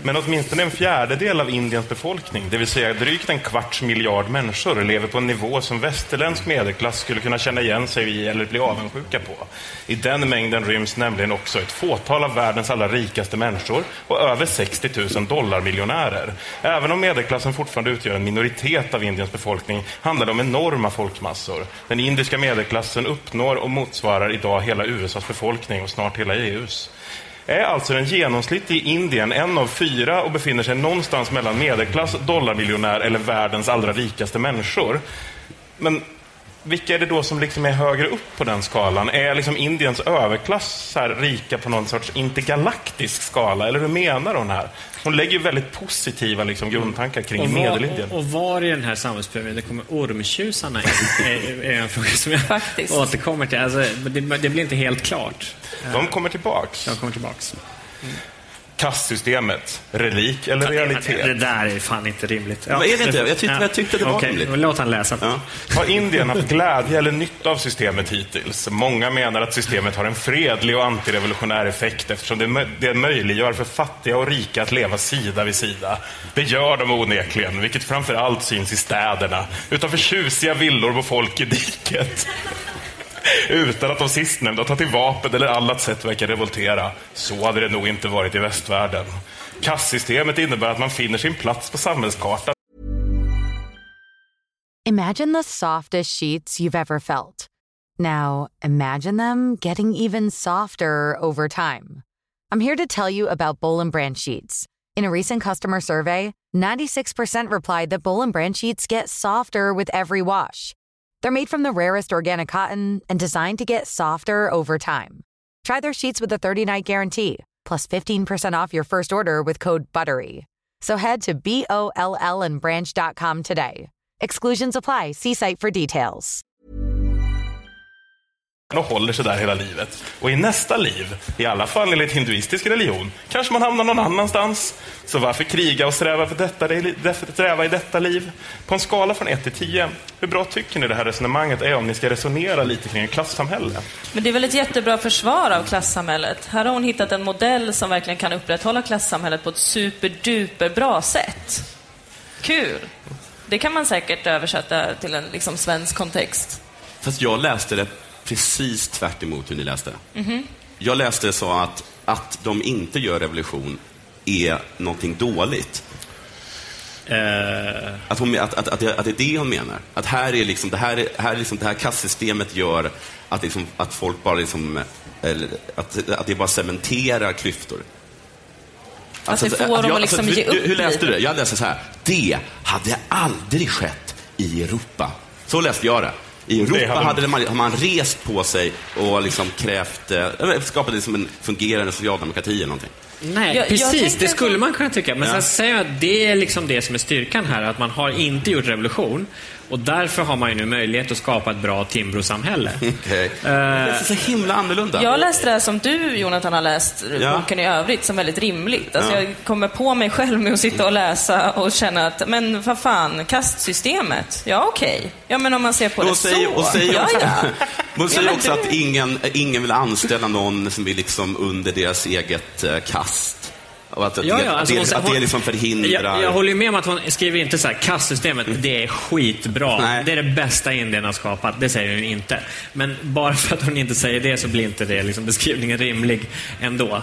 Men åtminstone en fjärdedel av Indiens befolkning, det vill säga drygt en kvarts miljard människor, lever på en nivå som västerländsk medelklass skulle kunna känna igen sig i eller bli avundsjuka på. I den mängden ryms nämligen också ett fåtal av världens allra rikaste människor och över 60 000 dollarmiljonärer. Även om medelklassen fortfarande utgör en minoritet av Indiens befolkning handlar det om enorma folkmassor. Den indiska medelklassen uppnår och motsvarar idag hela USAs befolkning och snart hela EUs är alltså den genomsnittliga i Indien en av fyra och befinner sig någonstans mellan medelklass, dollarmiljonär eller världens allra rikaste människor. Men vilka är det då som liksom är högre upp på den skalan? Är liksom Indiens överklass så här rika på någon sorts intergalaktisk skala? Eller hur menar hon här? Hon lägger ju väldigt positiva liksom grundtankar kring Och var, Medelindien. och, och var i den här samhällsprövningen det kommer ormtjusarna in, är, är en fråga som jag Faktiskt. återkommer till. Alltså, det, det blir inte helt klart. De kommer tillbaks. Jag kommer tillbaks. Kastsystemet, relik eller realitet? det där är fan inte rimligt. Men är det inte? Jag tyckte- jag tyckte det var Okej, rimligt. Låt han läsa. Ja. Har Indien haft glädje eller nytta av systemet hittills? Många menar att systemet har en fredlig och antirevolutionär effekt eftersom det, mö- det möjliggör för fattiga och rika att leva sida vid sida. Det gör de onekligen, vilket framför allt syns i städerna. Utanför tjusiga villor bor folk i diket. Utan att de sistnämnda tar till vapen eller annat sätt verkar revoltera. Så hade det nog inte varit i västvärlden. Kastsystemet innebär att man finner sin plats på samhällskartan Imagine the softest sheets you've ever felt. Now, imagine them getting even softer over time. I'm here to tell you about Bowl and Branch sheets. In a recent customer survey, 96% replied that Bowl and Branch sheets get softer with every wash. They're made from the rarest organic cotton and designed to get softer over time. Try their sheets with a 30-night guarantee, plus 15% off your first order with code BUTTERY. So head to B-O-L-L and branch.com today. Exclusions apply. See site for details. Och håller sig där hela livet. Och i nästa liv, i alla fall enligt hinduistisk religion, kanske man hamnar någon annanstans. Så varför kriga och sträva, för detta, sträva i detta liv? På en skala från 1 till 10, hur bra tycker ni det här resonemanget är om ni ska resonera lite kring ett klassamhälle? Men det är väl ett jättebra försvar av klassamhället. Här har hon hittat en modell som verkligen kan upprätthålla klassamhället på ett superduper bra sätt. Kul! Det kan man säkert översätta till en liksom, svensk kontext. Fast jag läste det precis tvärt emot hur ni läste. Mhm. Jag läste så att, att de inte gör revolution är någonting dåligt. Att, hon, att, att, att, det, att det är det hon menar. Att här är liksom, det här, är- här är liksom, det här kastsystemet gör att, liksom, att folk bara liksom, eller, att, att det bara cementerar klyftor. Att det får dem att liksom hur, ge upp hur läste lite. du det? Jag läste så här. Det hade aldrig skett i Europa. Så läste jag det. I Europa Det hade- hade man, har man rest på sig och liksom krävt, eh, skapat liksom en fungerande socialdemokrati eller någonting. Nej, Jag- jag precis. tänkte det skulle man kunna tycka. Men Ja. sen säger jag att det är liksom det som är styrkan här. Att man har inte gjort revolution. Och därför har man ju nu möjlighet att skapa ett bra Timbro-samhälle. Okay. Eh, Det är så himla annorlunda. Jag läste det här som du, Jonathan, har läst Ja. boken i övrigt som väldigt rimligt. Alltså, Ja. Jag kommer på mig själv med att sitta och läsa och känna att, men vad fan, kastsystemet? Ja, okej. Ja, men om man ser på det Och säger, så. och säger ja, också, ja. hon säger också det- att ingen, ingen vill anställa någon som är liksom under deras eget eh, kast. Och att, att, Ja, ja, att, alltså det, hon att det liksom förhindrar... Jag, jag håller med om att hon skriver inte så här, kastsystemet, det är skitbra. Nej. Det är det bästa Indien har skapat. Det säger hon inte. Men bara för att hon inte säger det så blir inte det liksom beskrivningen rimlig ändå.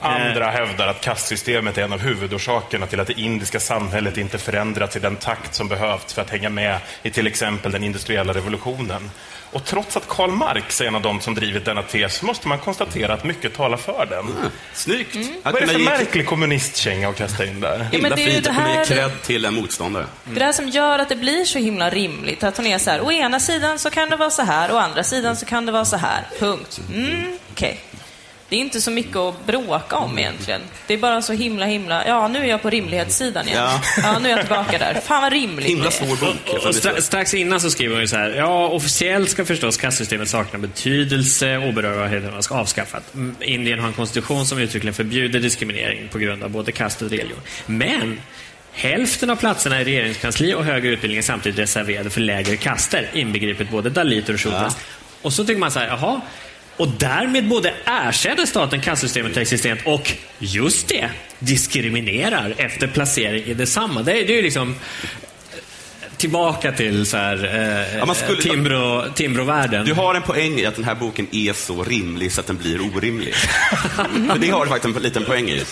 Andra hävdar att kastsystemet är en av huvudorsakerna till att det indiska samhället inte förändrats i den takt som behövts för att hänga med i till exempel den industriella revolutionen. Och trots att Karl Marx är en av dem som drivit denna tes måste man konstatera att mycket talar för den. Snyggt! Mm. Att Vad är det för märklig kommunistkänga att kasta in där? Ja, men det är ju det här- cred till en motståndare. Det är det här som gör att det blir så himla rimligt. Att hon är så här, å ena sidan så kan det vara så här, å andra sidan så kan det vara så här. Punkt. Mm, okej. Det är inte så mycket att bråka om egentligen. Det är bara så himla, himla... Ja, nu är jag på rimlighetssidan igen. Ja. Ja, nu är jag tillbaka där. Fan vad rimligt Himla svår bok. Och, och stra, strax innan så skriver hon ju så här, ja, officiellt ska förstås kastsystemet sakna betydelse, oberörbarheten ska avskaffas. Mm, Indien har en konstitution som uttryckligen förbjuder diskriminering på grund av både kast och religion. Men Hälften av platserna i regeringskansli och högre utbildning är samtidigt reserverade för lägre kaster, inbegripet både daliter och shudras. Och så tycker man så här, jaha, och därmed både erkänner staten kastsystemet existent och, just det, diskriminerar efter placering i detsamma. Det, är- det är ju liksom tillbaka till så här, eh, Ja, skulle- Timbro, Timbro-världen. Du har en poäng i att den här boken är så rimlig så att den blir orimlig. För det har du faktiskt en liten poäng i.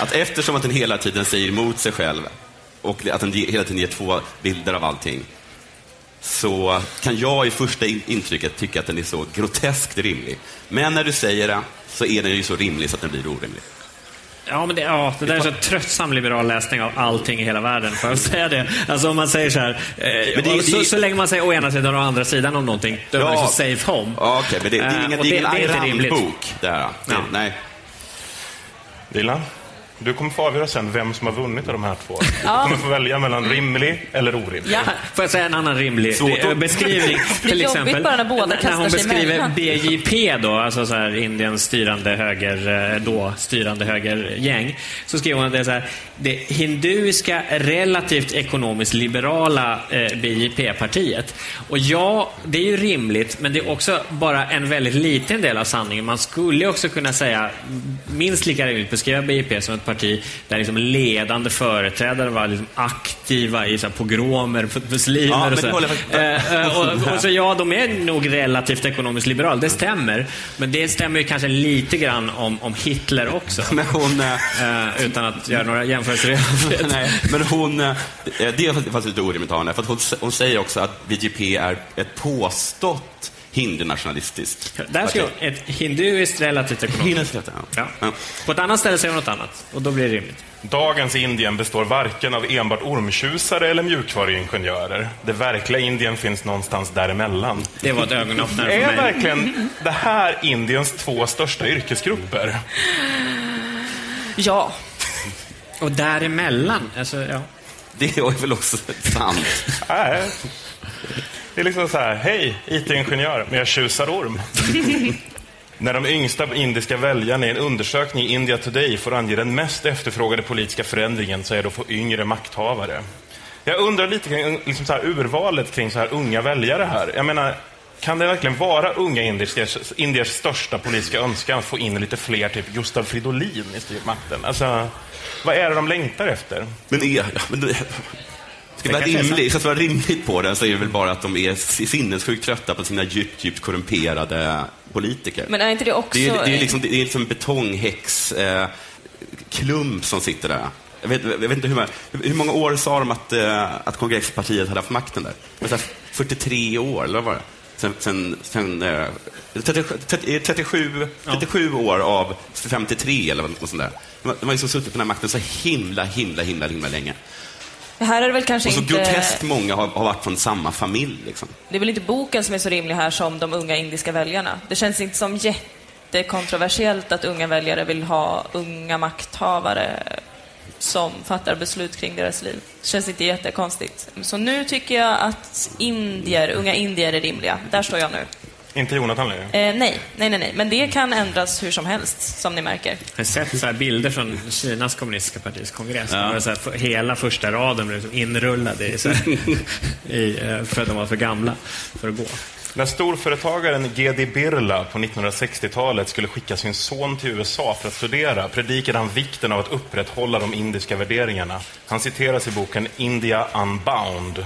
Att eftersom att den hela tiden säger emot sig själv och att den hela tiden ger två bilder av allting så kan jag i första in- intrycket tycka att den är så groteskt rimlig. Men när du säger det så är den ju så rimlig så att den blir orimlig. Ja, men det, ja, det där är så tröttsam liberal läsning av allting i hela världen, får jag säga det? Alltså om man säger så här, eh, Men det- och så, det- så länge man säger å ena sidan och å andra sidan om någonting, då är man ju så safe home. Ja, Okej, men det, det är Eh, ingen, och det är ingen det är inte rimligt. Det här. Det, Ja. Nej. Dilan, du kommer få avgöra sen vem som har vunnit av de här två. Du Ja. kommer få välja mellan rimlig eller orimlig. Ja. Får jag säga en annan rimlig Svårt att- beskrivning? Till jobbigt exempel, bara när båda när kastar hon sig beskriver emellan. BJP då, alltså så här Indiens styrande höger, eh, då styrande högergäng, så skriver hon att det är så här, det hinduiska relativt ekonomiskt liberala eh, BJP-partiet. Och ja, det är ju rimligt, men det är också bara en väldigt liten del av sanningen. Man skulle också kunna säga, minst lika rimligt beskriva BJP som ett parti där liksom ledande företrädare var liksom aktiva i så här pogromer mot muslimer Ja, och så. Eh, eh, och, och så ja, de är nog relativt ekonomiskt liberala, det stämmer. Men det stämmer ju kanske lite grann om, om Hitler också. Men hon... eh, Eh, utan att göra några jämförelser. Nej, men hon, eh, det är faktiskt lite orimligt för att hon, hon säger också att BJP är ett påstått hindunationalistiskt Där ska parti. ett hinduiskt relativt ekonomiskt. Ja. Ja. På ett annat ställe säger de något annat och då blir det rimligt. Dagens Indien består varken av enbart ormtjusare eller mjukvaruingenjörer. Det verkliga Indien finns någonstans däremellan. Det var ett ögonöppnare för Är mig. verkligen det här Indiens två största yrkesgrupper? Ja. Och däremellan, alltså, ja. Det är väl också sant. Nej. Det är liksom så här, hej IT-ingenjör, men jag tjusar orm. När de yngsta indiska väljarna i en undersökning i India Today får ange den mest efterfrågade politiska förändringen så är det att få yngre makthavare. Jag undrar lite kring liksom så här, urvalet kring så här unga väljare här. Jag menar, kan det verkligen vara unga indiers, indiers största politiska önskan att få in lite fler, typ Gustav Fridolin i styrmakten? Alltså, vad är det de längtar efter? Men är... Ja, men det, ska, vara ska det vara rimligt på det så är det väl bara att de är sinnessjukt trötta på sina djupt, djupt korrumperade politiker. Men är inte det också... Det är, det är liksom, det är liksom en betonghäx eh, som sitter där. Jag vet, jag vet inte hur, många- hur många år sa de att, eh, att kongresspartiet hade haft makten där? Var så här 43 år, eller vad var det? Sen, sen, sen, eh, 37, 30, 37, 37 år av 53 eller något sånt där. De har- de har liksom suttit på den här makten så himla, himla, himla, himla länge. Här är väl kanske Och så inte... groteskt många har, har varit från samma familj. Liksom. Det är väl inte boken som är så rimlig här som de unga indiska väljarna. Det känns inte som jättekontroversiellt att unga väljare vill ha unga makthavare som fattar beslut kring deras liv. Det känns inte jättekonstigt. Så nu tycker jag att indier, unga indier är rimliga. Där står jag nu. Inte Jonathan längre. Eh, nej, nej, nej, nej. Men det kan ändras hur som helst, som ni märker. Jag har sett så här bilder från Kinas kommunistiska partis kongress. Ja. Var så här, hela första raden blev liksom inrullade i, så här, i, eh, för att de var för gamla för att gå. När storföretagaren G.D. Birla på 1960-talet skulle skicka sin son till USA för att studera predikade han vikten av att upprätthålla de indiska värderingarna. Han citeras i boken India Unbound.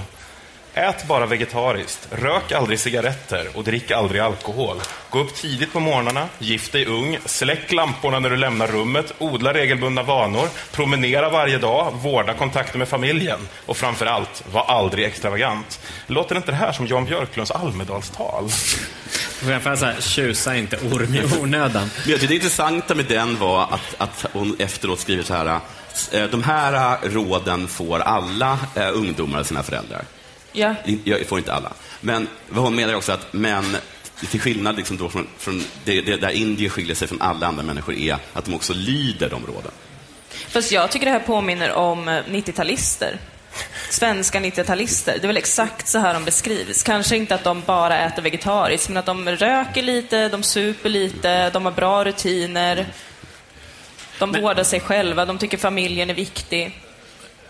Ät bara vegetariskt, rök aldrig cigaretter och drick aldrig alkohol. Gå upp tidigt på morgnarna, gift dig ung, släck lamporna när du lämnar rummet, odla regelbundna vanor, promenera varje dag, vårda kontakter med familjen och framför allt, var aldrig extravagant. Låter inte det här som Jan Björklunds Almedalstal? Så här, tjusa inte orm i onödan. Det intressanta med den var att, att hon efteråt skriver så här. eh, De här råden får alla eh, ungdomar av sina föräldrar. Ja. Jag får inte alla. Men vad hon menar är också att män, till skillnad liksom då från, från det, det, där indier skiljer sig från alla andra människor, är att de också lyder de råden. Fast jag tycker det här påminner om eh, 90-talister. Svenska 90-talister. Det är väl exakt så här de beskrivs. Kanske inte att de bara äter vegetariskt, men att de röker lite, de super lite, de har bra rutiner. De vårdar sig själva, de tycker familjen är viktig.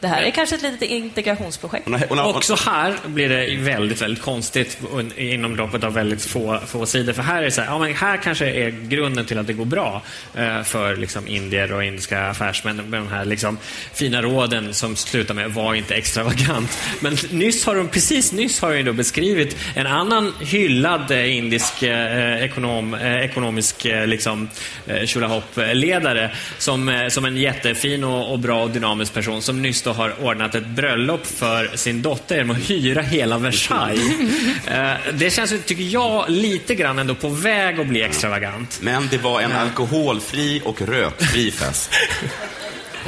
Det här är kanske ett litet integrationsprojekt. Också här blir det väldigt, väldigt konstigt inom loppet av väldigt få, få sidor. För här är det så här, ja, men här kanske är grunden till att det går bra eh, för liksom, indier och indiska affärsmän med de här liksom, fina råden som slutar med var inte extravagant. Men nyss har de, precis nyss har då beskrivit en annan hyllad eh, indisk eh, ekonom, eh, ekonomisk eh, liksom, eh, tjolahopp-ledare som, eh, som en jättefin och, och bra och dynamisk person som nyss då har ordnat ett bröllop för sin dotter genom att hyra hela Versailles. Eh, det känns, tycker jag, lite grann ändå på väg att bli extravagant. men det var en alkoholfri och rökfri fest.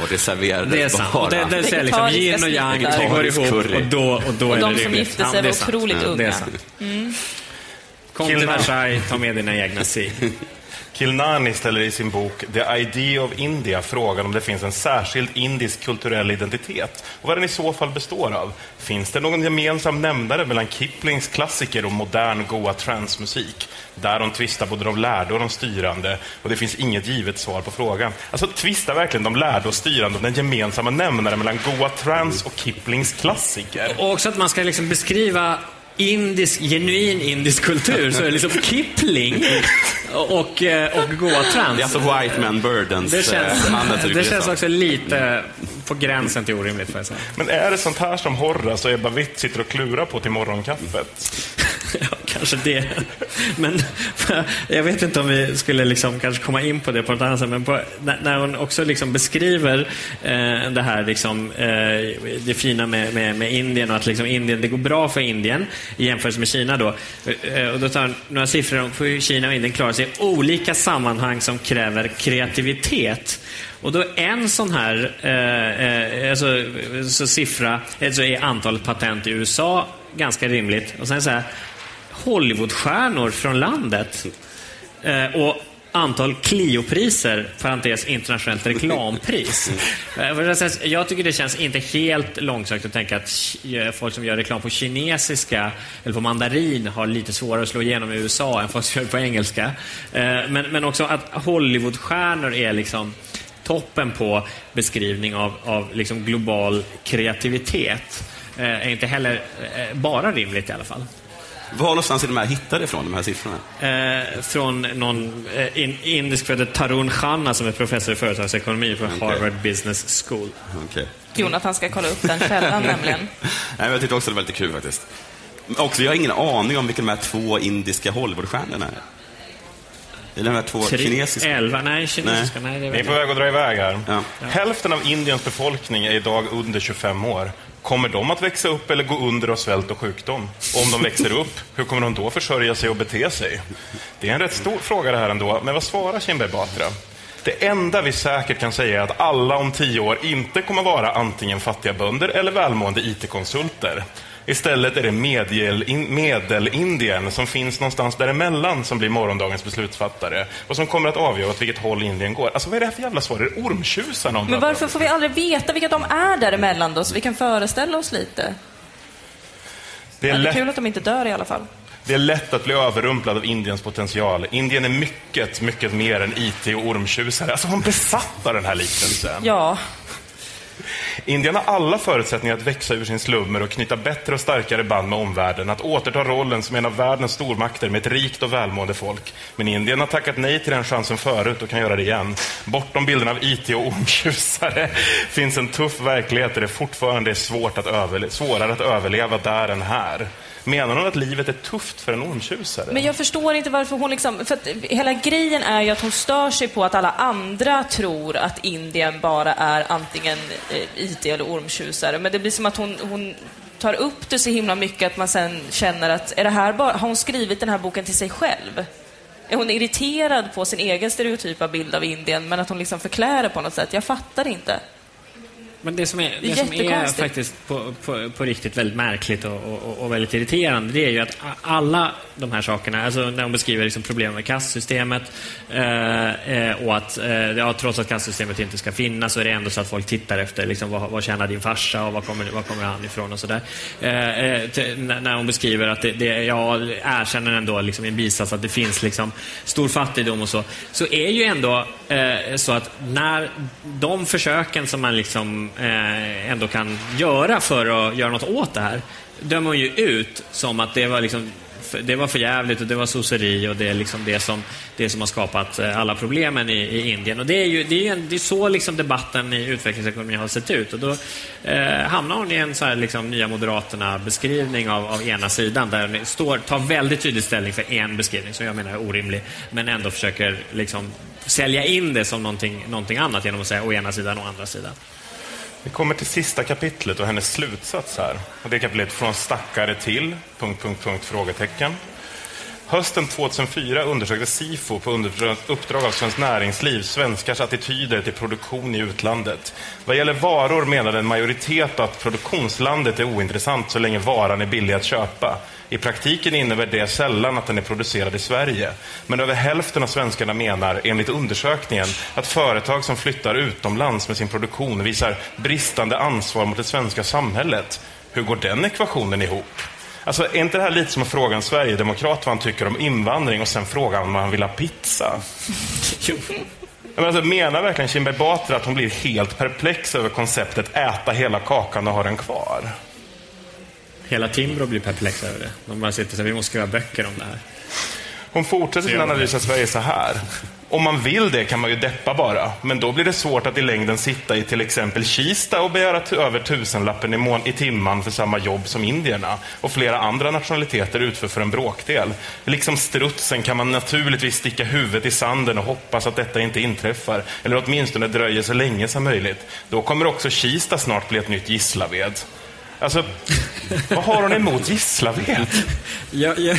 Och det serverades Det är sant. bara... Och det, det säger liksom yin och yang, det går ihop curry. och då, och då Och är de det som rimligt. gifte sig det är var otroligt Ja, Det är unga. sant. Kom till Versailles, ta med dina egna si. Kilnani ställer i sin bok The Idea of India frågan om det finns en särskild indisk kulturell identitet och vad den i så fall består av. Finns det någon gemensam nämnare mellan Kiplings klassiker och modern goa transmusik? Där de tvistar både de lärde och de styrande och det finns inget givet svar på frågan. Alltså tvistar verkligen de lärde och styrande om den gemensamma nämnaren mellan goa trans och Kiplings klassiker? Och också att man ska liksom beskriva indisk, genuin indisk kultur, så är det liksom Kipling och, eh, och Goa Trans. Det är alltså White Man Burdens Det känns, eh, det känns så. också lite på gränsen till orimligt, får jag säga. Men är det sånt här som Horace och Ebba Witt sitter och klurar på till morgonkaffet? Ja, kanske. det. Men jag vet inte om vi skulle liksom kanske komma in på det på något annat sätt, men på, när, hon också liksom beskriver eh, det här liksom, eh, det fina med, med, med Indien och att liksom Indien, det går bra för Indien i jämförelse med Kina då. Eh, och då tar hon några siffror om hur Kina och Indien klarar sig i olika sammanhang som kräver kreativitet. Och då en sån här eh, eh alltså, så siffra, alltså är antalet patent i USA ganska rimligt. Och sen så här, Hollywoodstjärnor från landet. Eh, och antal Clio-priser, parentes internationellt reklampris. Eh, Jag tycker det känns inte helt långsökt att tänka att folk som gör reklam på kinesiska eller på mandarin har lite svårare att slå igenom i USA än folk som gör det på engelska. Eh, men, men också att Hollywoodstjärnor är liksom toppen på beskrivning av, av liksom global kreativitet. Eh, är inte heller eh, bara rimligt i alla fall. Var någonstans är de här hittade ifrån, de här siffrorna? Eh, från någon eh, in, indisk född Tarun Khanna som är professor i företagsekonomi på okay. Harvard Business School. Okay. Jonathan ska kolla upp den källan nämligen. Nej, jag tyckte också det var lite kul faktiskt. Också, jag har ingen aning om vilka de här två indiska Hollywoodstjärnorna är. Eller de här två Tre, kinesiska? Elva, nej, kinesiska, nej. nej Ni är på väg att dra iväg här. Ja. Hälften av Indiens befolkning är idag under 25 år. Kommer de att växa upp eller gå under av svält och sjukdom? Och om de växer upp, hur kommer de då försörja sig och bete sig? Det är en rätt stor fråga det här ändå, men vad svarar Kinberg Batra? Det enda vi säkert kan säga är att alla om tio år inte kommer vara antingen fattiga bönder eller välmående IT-konsulter. Istället är det medel-Indien som finns någonstans däremellan som blir morgondagens beslutsfattare och som kommer att avgöra åt vilket håll Indien går. Alltså vad är det här för jävla svar? Är det ormtjusarna? Men varför får vi aldrig veta vilka de är däremellan då, så vi kan föreställa oss lite? Det är, ja, det är kul att de inte dör i alla fall. Det är lätt att bli överrumplad av Indiens potential. Indien är mycket, mycket mer än IT och ormtjusare. Alltså hon besatt av den här liknelsen. Ja. Indien har alla förutsättningar att växa ur sin slummer och knyta bättre och starkare band med omvärlden, att återta rollen som en av världens stormakter med ett rikt och välmående folk. Men Indien har tackat nej till den chansen förut och kan göra det igen. Bortom bilden av IT och ormtjusare finns en tuff verklighet där det fortfarande är svårt att svårare att överleva där än här. Menar hon att livet är tufft för en ormtjusare? Men jag förstår inte varför hon liksom... För att hela grejen är ju att hon stör sig på att alla andra tror att Indien bara är antingen eh, IT eller ormtjusare. Men det blir som att hon, hon tar upp det så himla mycket att man sen känner att är det här bara, har hon skrivit den här boken till sig själv? Är hon irriterad på sin egen stereotypa bild av Indien men att hon liksom förklär det på något sätt? Jag fattar inte. Men det som är, det, det som är faktiskt på, på, på, riktigt väldigt märkligt och, och, och, väldigt irriterande, det är ju att alla de här sakerna, alltså när hon beskriver liksom problem med kastsystemet eh, eh, och att eh, ja, trots att kastsystemet inte ska finnas så är det ändå så att folk tittar efter liksom, vad, vad tjänar din farsa och var kommer, var kommer han ifrån och sådär. Eh, eh när hon beskriver att det, det jag erkänner ändå liksom, i en bisats att det finns liksom, stor fattigdom och så, så är ju ändå eh, så att när de försöken som man liksom eh, ändå kan göra för att göra något åt det här dömer hon ju ut som att det var liksom det var för jävligt och det var sosseri och det är liksom det som, det som har skapat eh, alla problemen i, i Indien. Och det är ju det är, det är så liksom debatten i utvecklingsekonomi har sett ut. Och då eh, hamnar hon i en så här liksom Nya Moderaterna-beskrivning av, av ena sidan där hon står, tar väldigt tydlig ställning för en beskrivning som jag menar är orimlig, men ändå försöker liksom sälja in det som någonting, någonting annat genom att säga å ena sidan och å andra sidan. Vi kommer till sista kapitlet och hennes slutsats här. Och det är kapitlet Från stackare till... Punkt, punkt, punkt, frågetecken. Hösten 2004 undersökte SIFO på uppdrag av Svenskt Näringsliv svenskars attityder till produktion i utlandet. Vad gäller varor menade en majoritet att produktionslandet är ointressant så länge varan är billig att köpa. I praktiken innebär det sällan att den är producerad i Sverige. Men över hälften av svenskarna menar, enligt undersökningen, att företag som flyttar utomlands med sin produktion visar bristande ansvar mot det svenska samhället. Hur går den ekvationen ihop? Alltså, är inte det här lite som att fråga en sverigedemokrat vad han tycker om invandring och sen fråga om han vill ha pizza? jo. Men alltså, menar verkligen Kinberg Batra att hon blir helt perplex över konceptet äta hela kakan och ha den kvar? Hela Timbro blir perplexa över det. De bara sitter så här, vi måste skriva böcker om det här. Hon fortsätter sin analys av Sverige så här. Om man vill det kan man ju deppa bara, men då blir det svårt att i längden sitta i till exempel Kista och begära över tusenlappen i, mån- i timman för samma jobb som indierna och flera andra nationaliteter utför för en bråkdel. Liksom strutsen kan man naturligtvis sticka huvudet i sanden och hoppas att detta inte inträffar, eller åtminstone dröjer så länge som möjligt. Då kommer också Kista snart bli ett nytt Gislaved. Alltså, vad har hon emot Gislaved? Jag, jag,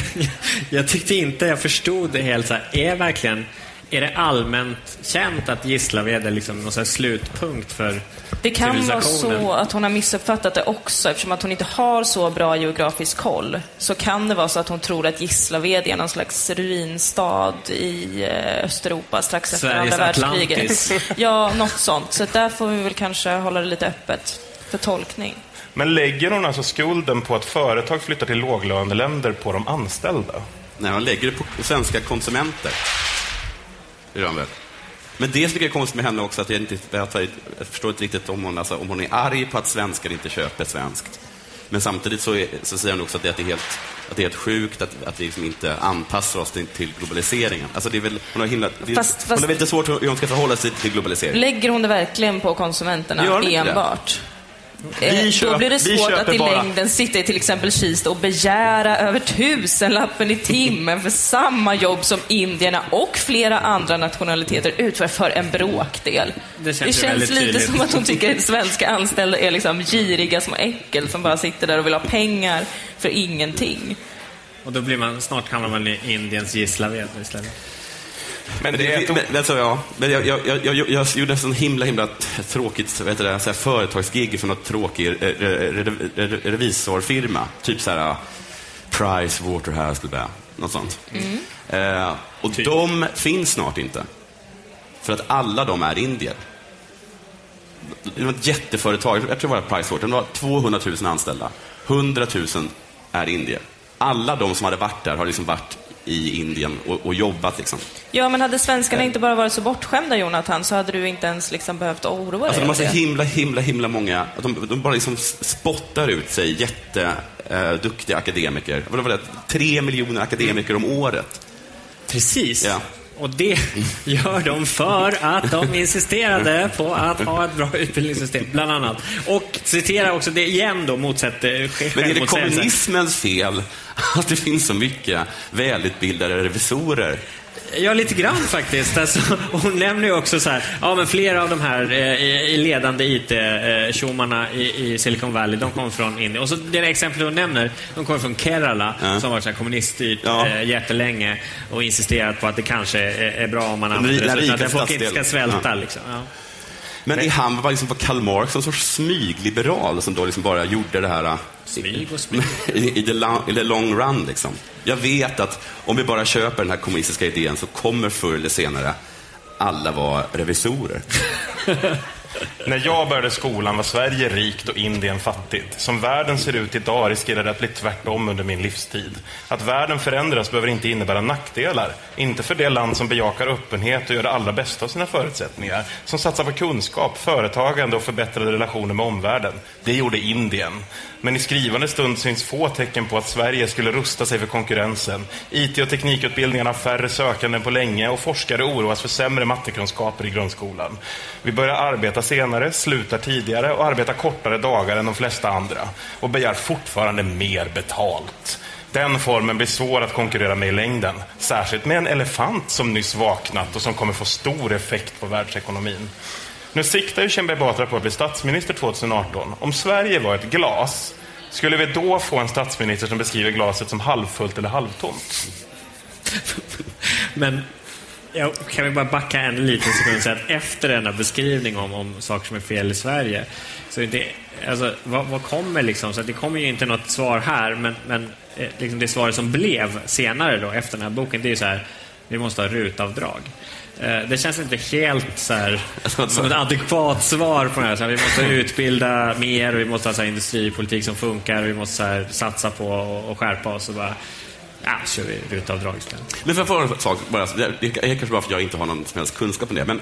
jag tyckte inte jag förstod det helt. Så här, är verkligen är det allmänt känt att Gislaved är liksom någon så här slutpunkt för Det kan vara så att hon har missuppfattat det också, eftersom att hon inte har så bra geografisk koll. Så kan det vara så att hon tror att Gislaved är någon slags ruinstad i eh, Östeuropa strax efter Sveriges andra världskriget. Atlantis. Ja, något sånt. Så där får vi väl kanske hålla det lite öppet för tolkning. Men lägger hon alltså skulden på att företag flyttar till låglöneländer på de anställda? Nej, hon lägger det på svenska konsumenter. Det gör hon väl. Men det tycker jag är konstigt med henne också, att jag, inte, jag förstår inte riktigt om hon, alltså, om hon är arg på att svenskar inte köper svenskt. Men samtidigt så, är, så säger hon också att det, är helt, att det är helt sjukt att, att vi liksom inte anpassar oss till, till globaliseringen. Alltså det är väl, hon har himla, det, är- Fast- hon fast- har väl inte svårt hur hon ska förhålla sig till globalisering. Lägger hon det verkligen på konsumenterna inte det? Enbart? Vi Eh, köp- Då blir det svårt att i bara- längden sitta i till exempel Kista och begära över tusenlappen i timmen för samma jobb som indierna och flera andra nationaliteter utför för en bråkdel. Det känns ju känns lite tydligt. som att hon tycker att svenska anställda är liksom giriga små äckel som bara sitter där och vill ha pengar för ingenting. Och då blir man, snart hamnar man i Indiens Gislaved istället. Men Men, det, men, men, så, ja, men jag, jag, jag, jag, jag gjorde en sån himla, himla tråkigt heter det, så här, företagsgig för något tråkig eh, re, re, re, revisorfirma. Typ så här Price Waterhouse, eller något sånt. Eh, och de finns snart inte. För att alla de är indier. Det var ett jätteföretag, jag tror det var Price Waterhouse, de var 200 000 anställda. 100 000 är indier. Alla de som hade varit där har liksom varit i Indien och, och jobbat. Liksom. Ja, men hade svenskarna inte bara varit så bortskämda, Jonathan, så hade du inte ens liksom behövt oroa dig Alltså de har så det. himla, himla, himla många, de, de bara liksom spottar ut sig jätteduktiga akademiker. Vad var det? Tre miljoner akademiker om året. Precis. Ja. Och det gör de för att de insisterade på att ha ett bra utbildningssystem, bland annat. Och citerar också det igen då, motsätter Men är det kommunismens fel att det finns så mycket välutbildade revisorer? Ja, lite grann faktiskt. Alltså, hon nämner ju också så här, ja men flera av de här eh, i- ledande IT-tjommarna i, i Silicon Valley, de kommer från Indien. Och så det exempel hon nämner, de kommer från Kerala, Ja. som varit så här kommuniststyrt Ja. eh, jättelänge och insisterat på att det kanske är, är bra om man använder det så att folk inte ska svälta. Ja. Liksom. Ja. Men är han var liksom på Karl Marx en sorts smygliberal som då liksom bara gjorde det här äh, Smyg och smyg. i, i, the long, i the long run. Liksom. Jag vet att om vi bara köper den här kommunistiska idén så kommer förr eller senare alla vara revisorer. När jag började skolan var Sverige rikt och Indien fattigt. Som världen ser ut idag riskerar det att bli tvärtom under min livstid. Att världen förändras behöver inte innebära nackdelar. Inte för det land som bejakar öppenhet och gör det allra bästa av sina förutsättningar. Som satsar på kunskap, företagande och förbättrade relationer med omvärlden. Det gjorde Indien. Men i skrivande stund syns få tecken på att Sverige skulle rusta sig för konkurrensen. IT och teknikutbildningarna har färre sökande än på länge och forskare oroas för sämre mattekunskaper i grundskolan. Vi börjar arbeta senare, slutar tidigare och arbetar kortare dagar än de flesta andra och begär fortfarande mer betalt. Den formen blir svår att konkurrera med i längden, särskilt med en elefant som nyss vaknat och som kommer få stor effekt på världsekonomin. Nu siktar ju Shembe Batra på att bli statsminister 2018. Om Sverige var ett glas, skulle vi då få en statsminister som beskriver glaset som halvfullt eller halvtomt? Men jag kan vi bara backa en liten sekund och säga att efter denna beskrivning om, om saker som är fel i Sverige, så det, alltså, vad, vad kommer liksom? Så det kommer ju inte något svar här, men, men eh, liksom det svaret som blev senare då, efter den här boken, det är ju så här, vi måste ha rutavdrag. Eh, Det känns inte helt så här, som ett adekvat svar på det här. Så här, vi måste utbilda mer vi måste ha så här, industripolitik som funkar vi måste så här, satsa på och, och skärpa oss. Och bara, ja, kör vi rutavdrag istället. Men för att få en sak, bara, det är kanske bara för att jag inte har någon som helst kunskap om det, men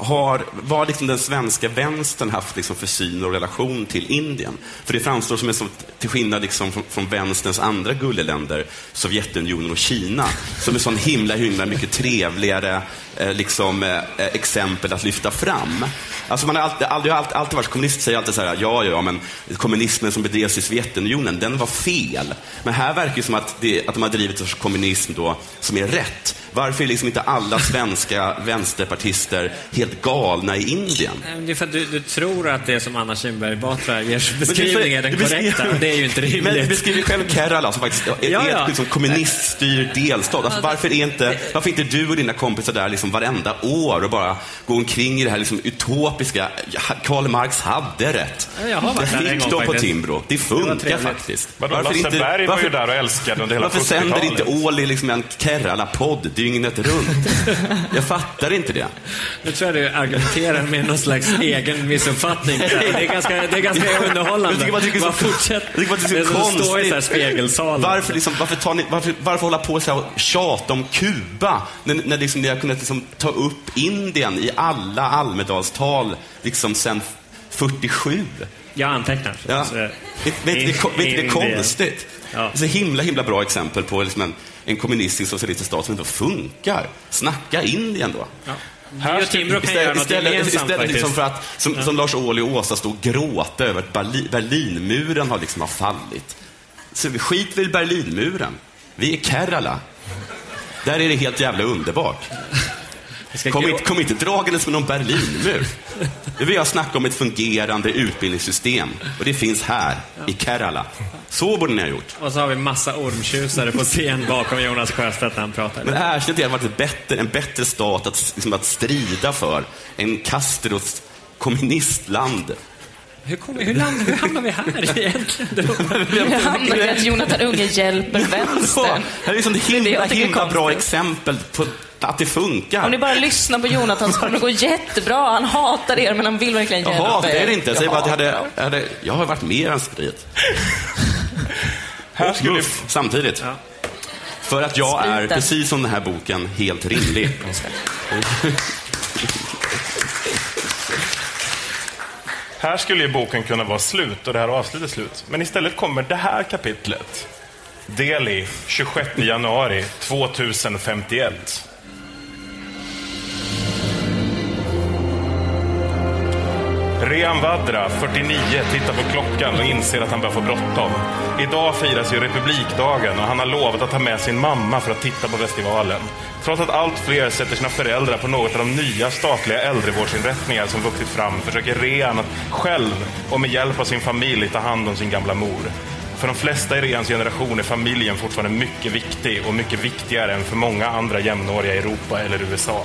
har, vad har liksom den svenska vänstern haft liksom för syn och relation till Indien? För det framstår som en till skillnad liksom från, från vänsterns andra gulleländer, Sovjetunionen och Kina, som är sån himla, himla mycket trevligare eh, liksom, eh, eh exempel att lyfta fram. Alltså man har alltid, aldrig, alltid, alltid varit kommunist, säger alltid så här, ja, ja, men kommunismen som bedrevs i Sovjetunionen, den var fel. Men här verkar det som att, det, att de har drivit en sorts kommunism då, som är rätt. Varför är liksom inte alla svenska vänsterpartister helt galna i Indien? Det är för att du, du tror att det som Anna Kinberg Batra ger beskrivning är den korrekta. Det är ju inte rimligt. Men du beskriver själv Kerala som faktiskt är Ja, ja. liksom kommuniststyrd delstat. Alltså, varför, är inte, varför är inte du och dina kompisar där liksom varenda år och bara gå omkring i det här liksom utopiska, Karl Marx hade rätt. Ja, jag har varit det där en gång de på. Timbro. Det Det funkar trevligt. faktiskt. Vadå, Lasse Berg var ju där och älskade under hela Varför sänder 70-talet? inte Åli liksom en Kerala-podd dygnet runt? Jag fattar inte det. Nu tror jag du argumenterar med någon slags egen missuppfattning. Det är ganska, det är ganska underhållande. Jag tycker bara det är så- Bara fortsätt. jag tycker bara det är så i konstigt. så här spegelsalen. Varför, liksom, varför, tar ni, varför, varför hålla på så här och tjata om Kuba när, när liksom ni har kunnat liksom ta upp Indien i alla Almedalstal liksom sen 47? Jag antecknar. Ja. Så- Vet ni det, är konstigt? Ja. Det är så himla, himla bra exempel på liksom en, en kommunistisk socialistisk stat som inte funkar. Snacka Indien då. Vi och Timbro kan göra något istället, gemensamt istället liksom för att, som, som Lars Ohly och Åsa stod och gråta över att Berli, Berlinmuren har liksom har fallit. Så vi skit väl i Berlinmuren. Vi är Kerala. Där är det helt jävla underbart. Kom inte, kom inte dragandes med någon Berlinmur. Nu vill jag snacka om ett fungerande utbildningssystem. Och det finns här, i Kerala. Så borde ni ha gjort. Och så har vi massa ormtjusare på scen bakom Jonas Sjöstedt när han pratar. Men erkänn att det hade varit bättre, en bättre stat att, liksom, att strida för än Castros kommunistland. Hur, kom, hur, land, hur hamnar vi här egentligen? Nu hamnar vi att Jonathan Unge hjälper vänstern. Det här är liksom ett himla, himla bra exempel på att det funkar. Om ni bara lyssnar på Jonathan så kommer det gå jättebra. Han hatar er, men han vill verkligen Jag hjälpa hatar er. er inte. Jag säger bara att jag hatar hade, jag hade... Jag har varit med i Vänsterpartiet. Här skulle- MUF samtidigt. För att jag är, Spriten. precis som den här boken, helt rimlig. Här skulle ju boken kunna vara slut och det här avslutet slut. Men istället kommer det här kapitlet. Delhi, 26 januari 2051. Rehan Vadra, 49, tittar på klockan och inser att han börjar få bråttom. Idag firas ju republikdagen och han har lovat att ta med sin mamma för att titta på festivalen. Trots att allt fler sätter sina föräldrar på något av de nya statliga äldrevårdsinrättningar som vuxit fram försöker Rehan att själv och med hjälp av sin familj ta hand om sin gamla mor. För de flesta i Rehans generation är familjen fortfarande mycket viktig och mycket viktigare än för många andra jämnåriga i Europa eller USA.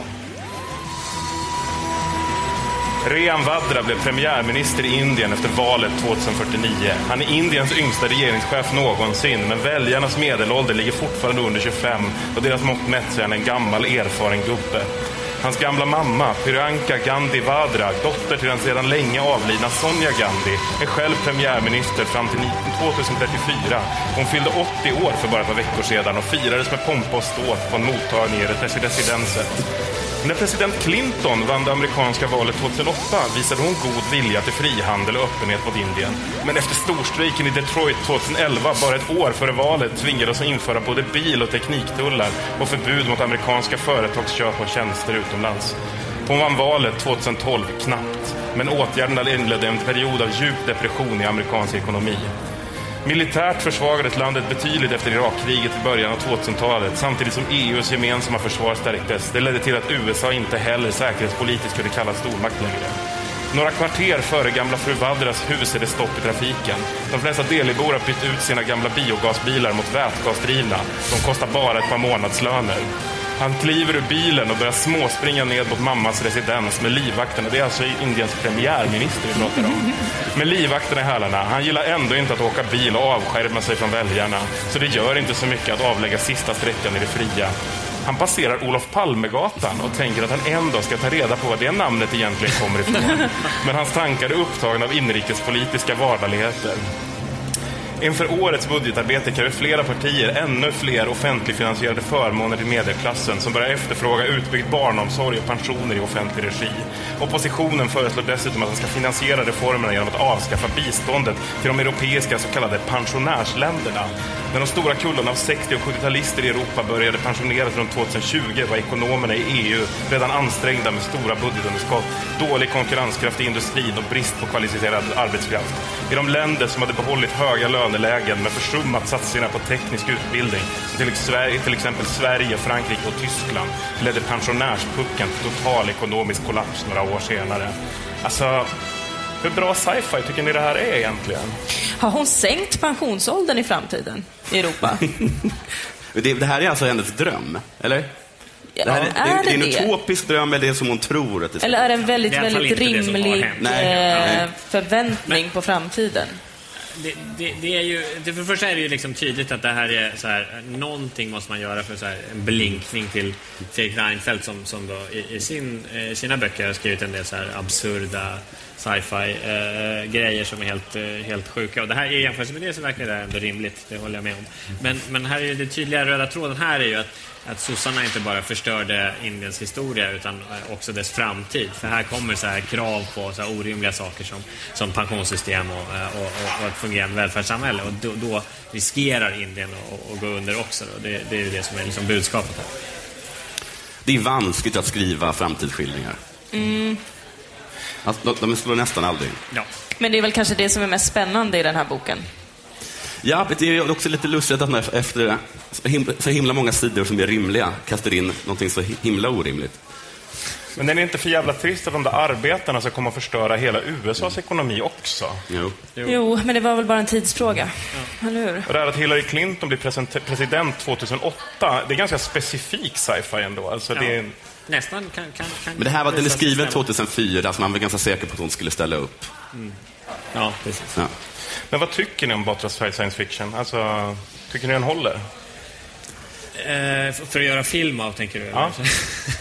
Rehan Vadra blev premiärminister i Indien efter valet 2049. Han är Indiens yngsta regeringschef någonsin, men väljarnas medelålder ligger fortfarande under 25 och deras mått mätt är han en gammal erfaren gubbe. Hans gamla mamma, Priyanka Gandhi Vadra, dotter till den sedan länge avlidna Sonia Gandhi, är själv premiärminister fram till 2034. Hon fyllde 80 år för bara ett par veckor sedan och firades med pompa och ståt på en mottagning i residenset. När president Clinton vann det amerikanska valet 2008 visade hon god vilja till frihandel och öppenhet mot Indien. Men efter storstrejken i Detroit 2011, bara ett år före valet, tvingades hon införa både bil och tekniktullar och förbud mot amerikanska företags köp av tjänster utomlands. Hon vann valet 2012 knappt, men åtgärderna inledde en period av djup depression i amerikansk ekonomi. Militärt försvagades landet betydligt efter Irakkriget i början av 2000-talet samtidigt som EUs gemensamma försvar stärktes. Det ledde till att USA inte heller säkerhetspolitiskt kunde kallas stormakt längre. Några kvarter före gamla fru Vadras hus är det stopp i trafiken. De flesta Delibor har bytt ut sina gamla biogasbilar mot vätgasdrivna. De kostar bara ett par månadslöner. Han kliver ur bilen och börjar småspringa ned mot mammas residens med livvakterna. Det är alltså Indiens premiärminister vi pratar om. Med livvakterna i hälarna. Han gillar ändå inte att åka bil och avskärma sig från väljarna. Så det gör inte så mycket att avlägga sista sträckan i det fria. Han passerar Olof Palmegatan och tänker att han en dag ska ta reda på var det namnet egentligen kommer ifrån. Men hans tankar är upptagna av inrikespolitiska vardagligheter. Inför årets budgetarbete kräver flera partier ännu fler offentligfinansierade förmåner till medelklassen som börjar efterfråga utbyggd barnomsorg och pensioner i offentlig regi. Oppositionen föreslår dessutom att man ska finansiera reformerna genom att avskaffa biståndet till de europeiska så kallade pensionärsländerna. När de stora kullarna av 60 och 70-talister i Europa började pensioneras runt 2020 var ekonomerna i EU redan ansträngda med stora budgetunderskott, dålig konkurrenskraft i industrin och brist på kvalificerad arbetskraft. I de länder som hade behållit höga löner lönelägen men försummat satsningarna på teknisk utbildning, som till, Sverige, till exempel Sverige, Frankrike och Tyskland, ledde pensionärspucken till total ekonomisk kollaps några år senare. Alltså, hur bra sci-fi tycker ni det här är egentligen? Har hon sänkt pensionsåldern i framtiden i Europa? Det, det här är alltså hennes dröm, eller? Ja, det, här är, är det, det det är en utopisk dröm, eller det är som hon tror att det ska Eller är det en väldigt, väldigt rimlig hänt. Nej. eh, förväntning på framtiden? Det, det, det är ju, det, för det första är det ju liksom tydligt att det här är så här, någonting måste man göra för så här, en blinkning till Fredrik Reinfeldt som, som då i, i sin, eh, sina böcker har skrivit en del så här absurda sci-fi eh, grejer som är helt, eh, helt sjuka. Och det här i jämförelse med det så verkar det ändå rimligt, det håller jag med om. Men, men här är ju det tydliga röda tråden här är ju att, att sossarna inte bara förstörde Indiens historia utan eh, också dess framtid. För här kommer så här krav på så här orimliga saker som, som pensionssystem och, eh, och, och, och ett fungerande välfärdssamhälle. Och då, då riskerar Indien att, att gå under också. Då. Det, det är ju det som är liksom budskapet här. Det är vanskligt att skriva framtidsskildringar. Alltså, de, de slår nästan aldrig. Ja. Men det är väl kanske det som är mest spännande i den här boken. Ja, det är också lite lustigt att man efter så himla, så himla många sidor som är rimliga kastar in någonting så himla orimligt. Men är det inte för jävla trist att de där arbetarna ska komma och förstöra hela USAs ekonomi också? Jo. Jo, men det var väl bara en tidsfråga. Eller hur? Och det här att Hillary Clinton blir president 2008, det är ganska specifik sci-fi ändå. Alltså det är, Nästan kan, kan, kan Men det här var, den är skriven stämma. 2004, så man var ganska säker på att hon skulle ställa upp. Ja, precis. Ja. Men vad tycker ni om Bottas science fiction? Alltså, tycker ni den håller? Eh, för att göra film av, tänker du? Ja.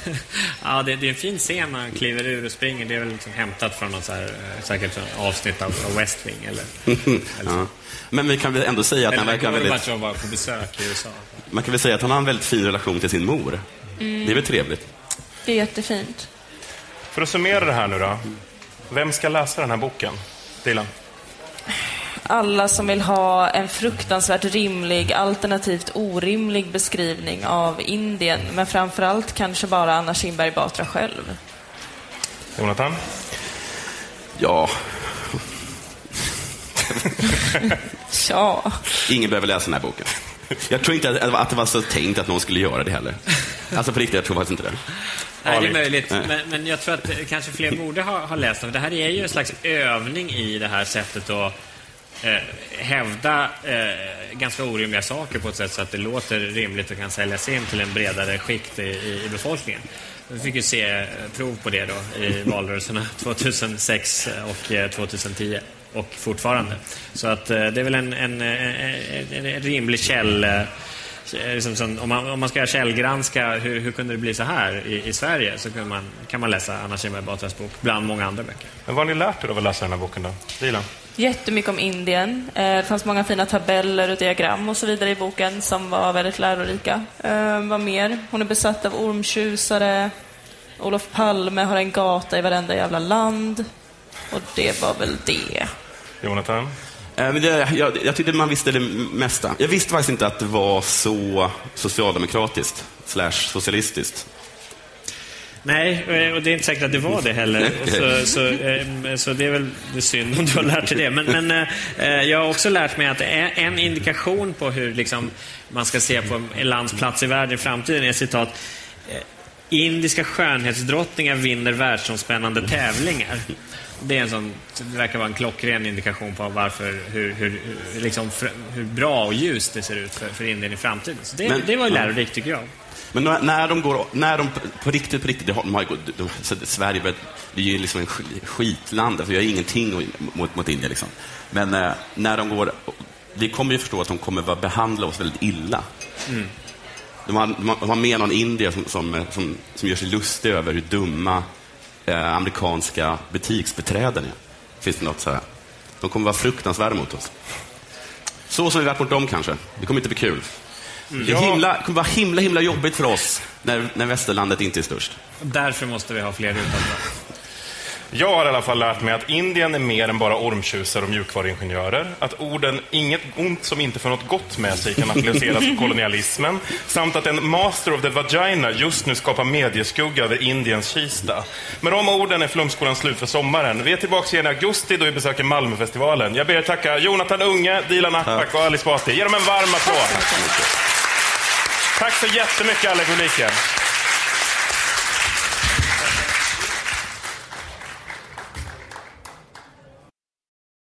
ja, det, det är en fin scen när han kliver ur och springer. Det är väl liksom hämtat från något så här, eh, säkert från avsnitt av, av West Wing. Eller, eller, Ja. Men vi kan väl ändå säga att han eller verkar väldigt, Gorbachev var på besök i USA. man kan väl säga att han har en väldigt fin relation till sin mor. Det är väl trevligt? Det är jättefint. För att summera det här nu då. Vem ska läsa den här boken? Dilan? Alla som vill ha en fruktansvärt rimlig, alternativt orimlig beskrivning av Indien, men framförallt kanske bara Anna Kinberg Batra själv. Jonathan? Ja, Ja. ingen behöver läsa den här boken. Jag tror inte att, det var så tänkt att någon skulle göra det heller. Alltså på riktigt, jag tror faktiskt inte det. Nej, det är möjligt. Men, men jag tror att kanske fler borde ha, ha läst den. Det här är ju en slags övning i det här sättet att eh, hävda eh, ganska orimliga saker på ett sätt så att det låter rimligt och kan säljas in till en bredare skikt i, i, i befolkningen. Vi fick ju se eh, prov på det då i valrörelserna 2006 och eh, 2010 och fortfarande. Så att eh, det är väl en, en, en, en, rimlig käll... eh, Liksom som, om, man, om man ska källgranska hur, hur kunde det bli så här i, i Sverige så kan man, kan man läsa Anna Kinberg Batras bok bland många andra böcker. Men vad har ni lärt er av att läsa den här boken då? Dilan? Jättemycket om Indien. Eh, Det fanns många fina tabeller och diagram och så vidare i boken som var väldigt lärorika. Eh, Vad mer? Hon är besatt av ormtjusare. Olof Palme har en gata i varenda jävla land. Och det var väl det. Jonathan? Eh, men det, jag, jag tyckte man visste det mesta. Jag visste faktiskt inte att det var så socialdemokratiskt slash socialistiskt. Nej, eh, och det är inte säkert att det var det heller. Så, så, eh, så det är väl synd om du har lärt dig det. Men, men eh, jag har också lärt mig att en indikation på hur liksom, man ska se på en lands plats i världen i framtiden är citat Indiska skönhetsdrottningar vinner världsomspännande tävlingar. Det, är en sån, det verkar vara en klockren indikation på varför, hur, hur, liksom, hur bra och ljust det ser ut för, för Indien i framtiden. Så det, Men- det var ju lärorikt tycker jag. Men när, de går, när de på- riktigt, på riktigt, de har, de de, att Sverige, det är ju liksom en sk- skitland, för jag har ingenting mot, mot Indien liksom. Men eh, när de går, vi kommer ju förstå att de kommer att behandla oss väldigt illa. De, har, de har- de har med någon indier som, som, som, som gör sig lustig över hur dumma eh, amerikanska butiksbeträden är. Finns det något så här? De kommer vara fruktansvärda mot oss. Så som vi varit mot dem kanske. Det kommer inte bli kul. Det Ja. är himla, kommer vara himla, himla jobbigt för oss när, när västerlandet inte är störst. Därför måste vi ha fler utanför. Jag har i alla fall lärt mig att Indien är mer än bara ormtjusare och mjukvaruingenjörer. Att orden inget ont som inte får något gott med sig kan appliceras på kolonialismen. Samt att en master of the vagina just nu skapar medieskugga över Indiens Kista. Med de orden är Flumskolan slut för sommaren. Vi är tillbaka igen i augusti då vi besöker Malmöfestivalen. Jag ber er tacka Jonathan Unge, Dilan Apak och Alice Bati. Ge dem en varm applåd. Tack så jättemycket alla i publiken.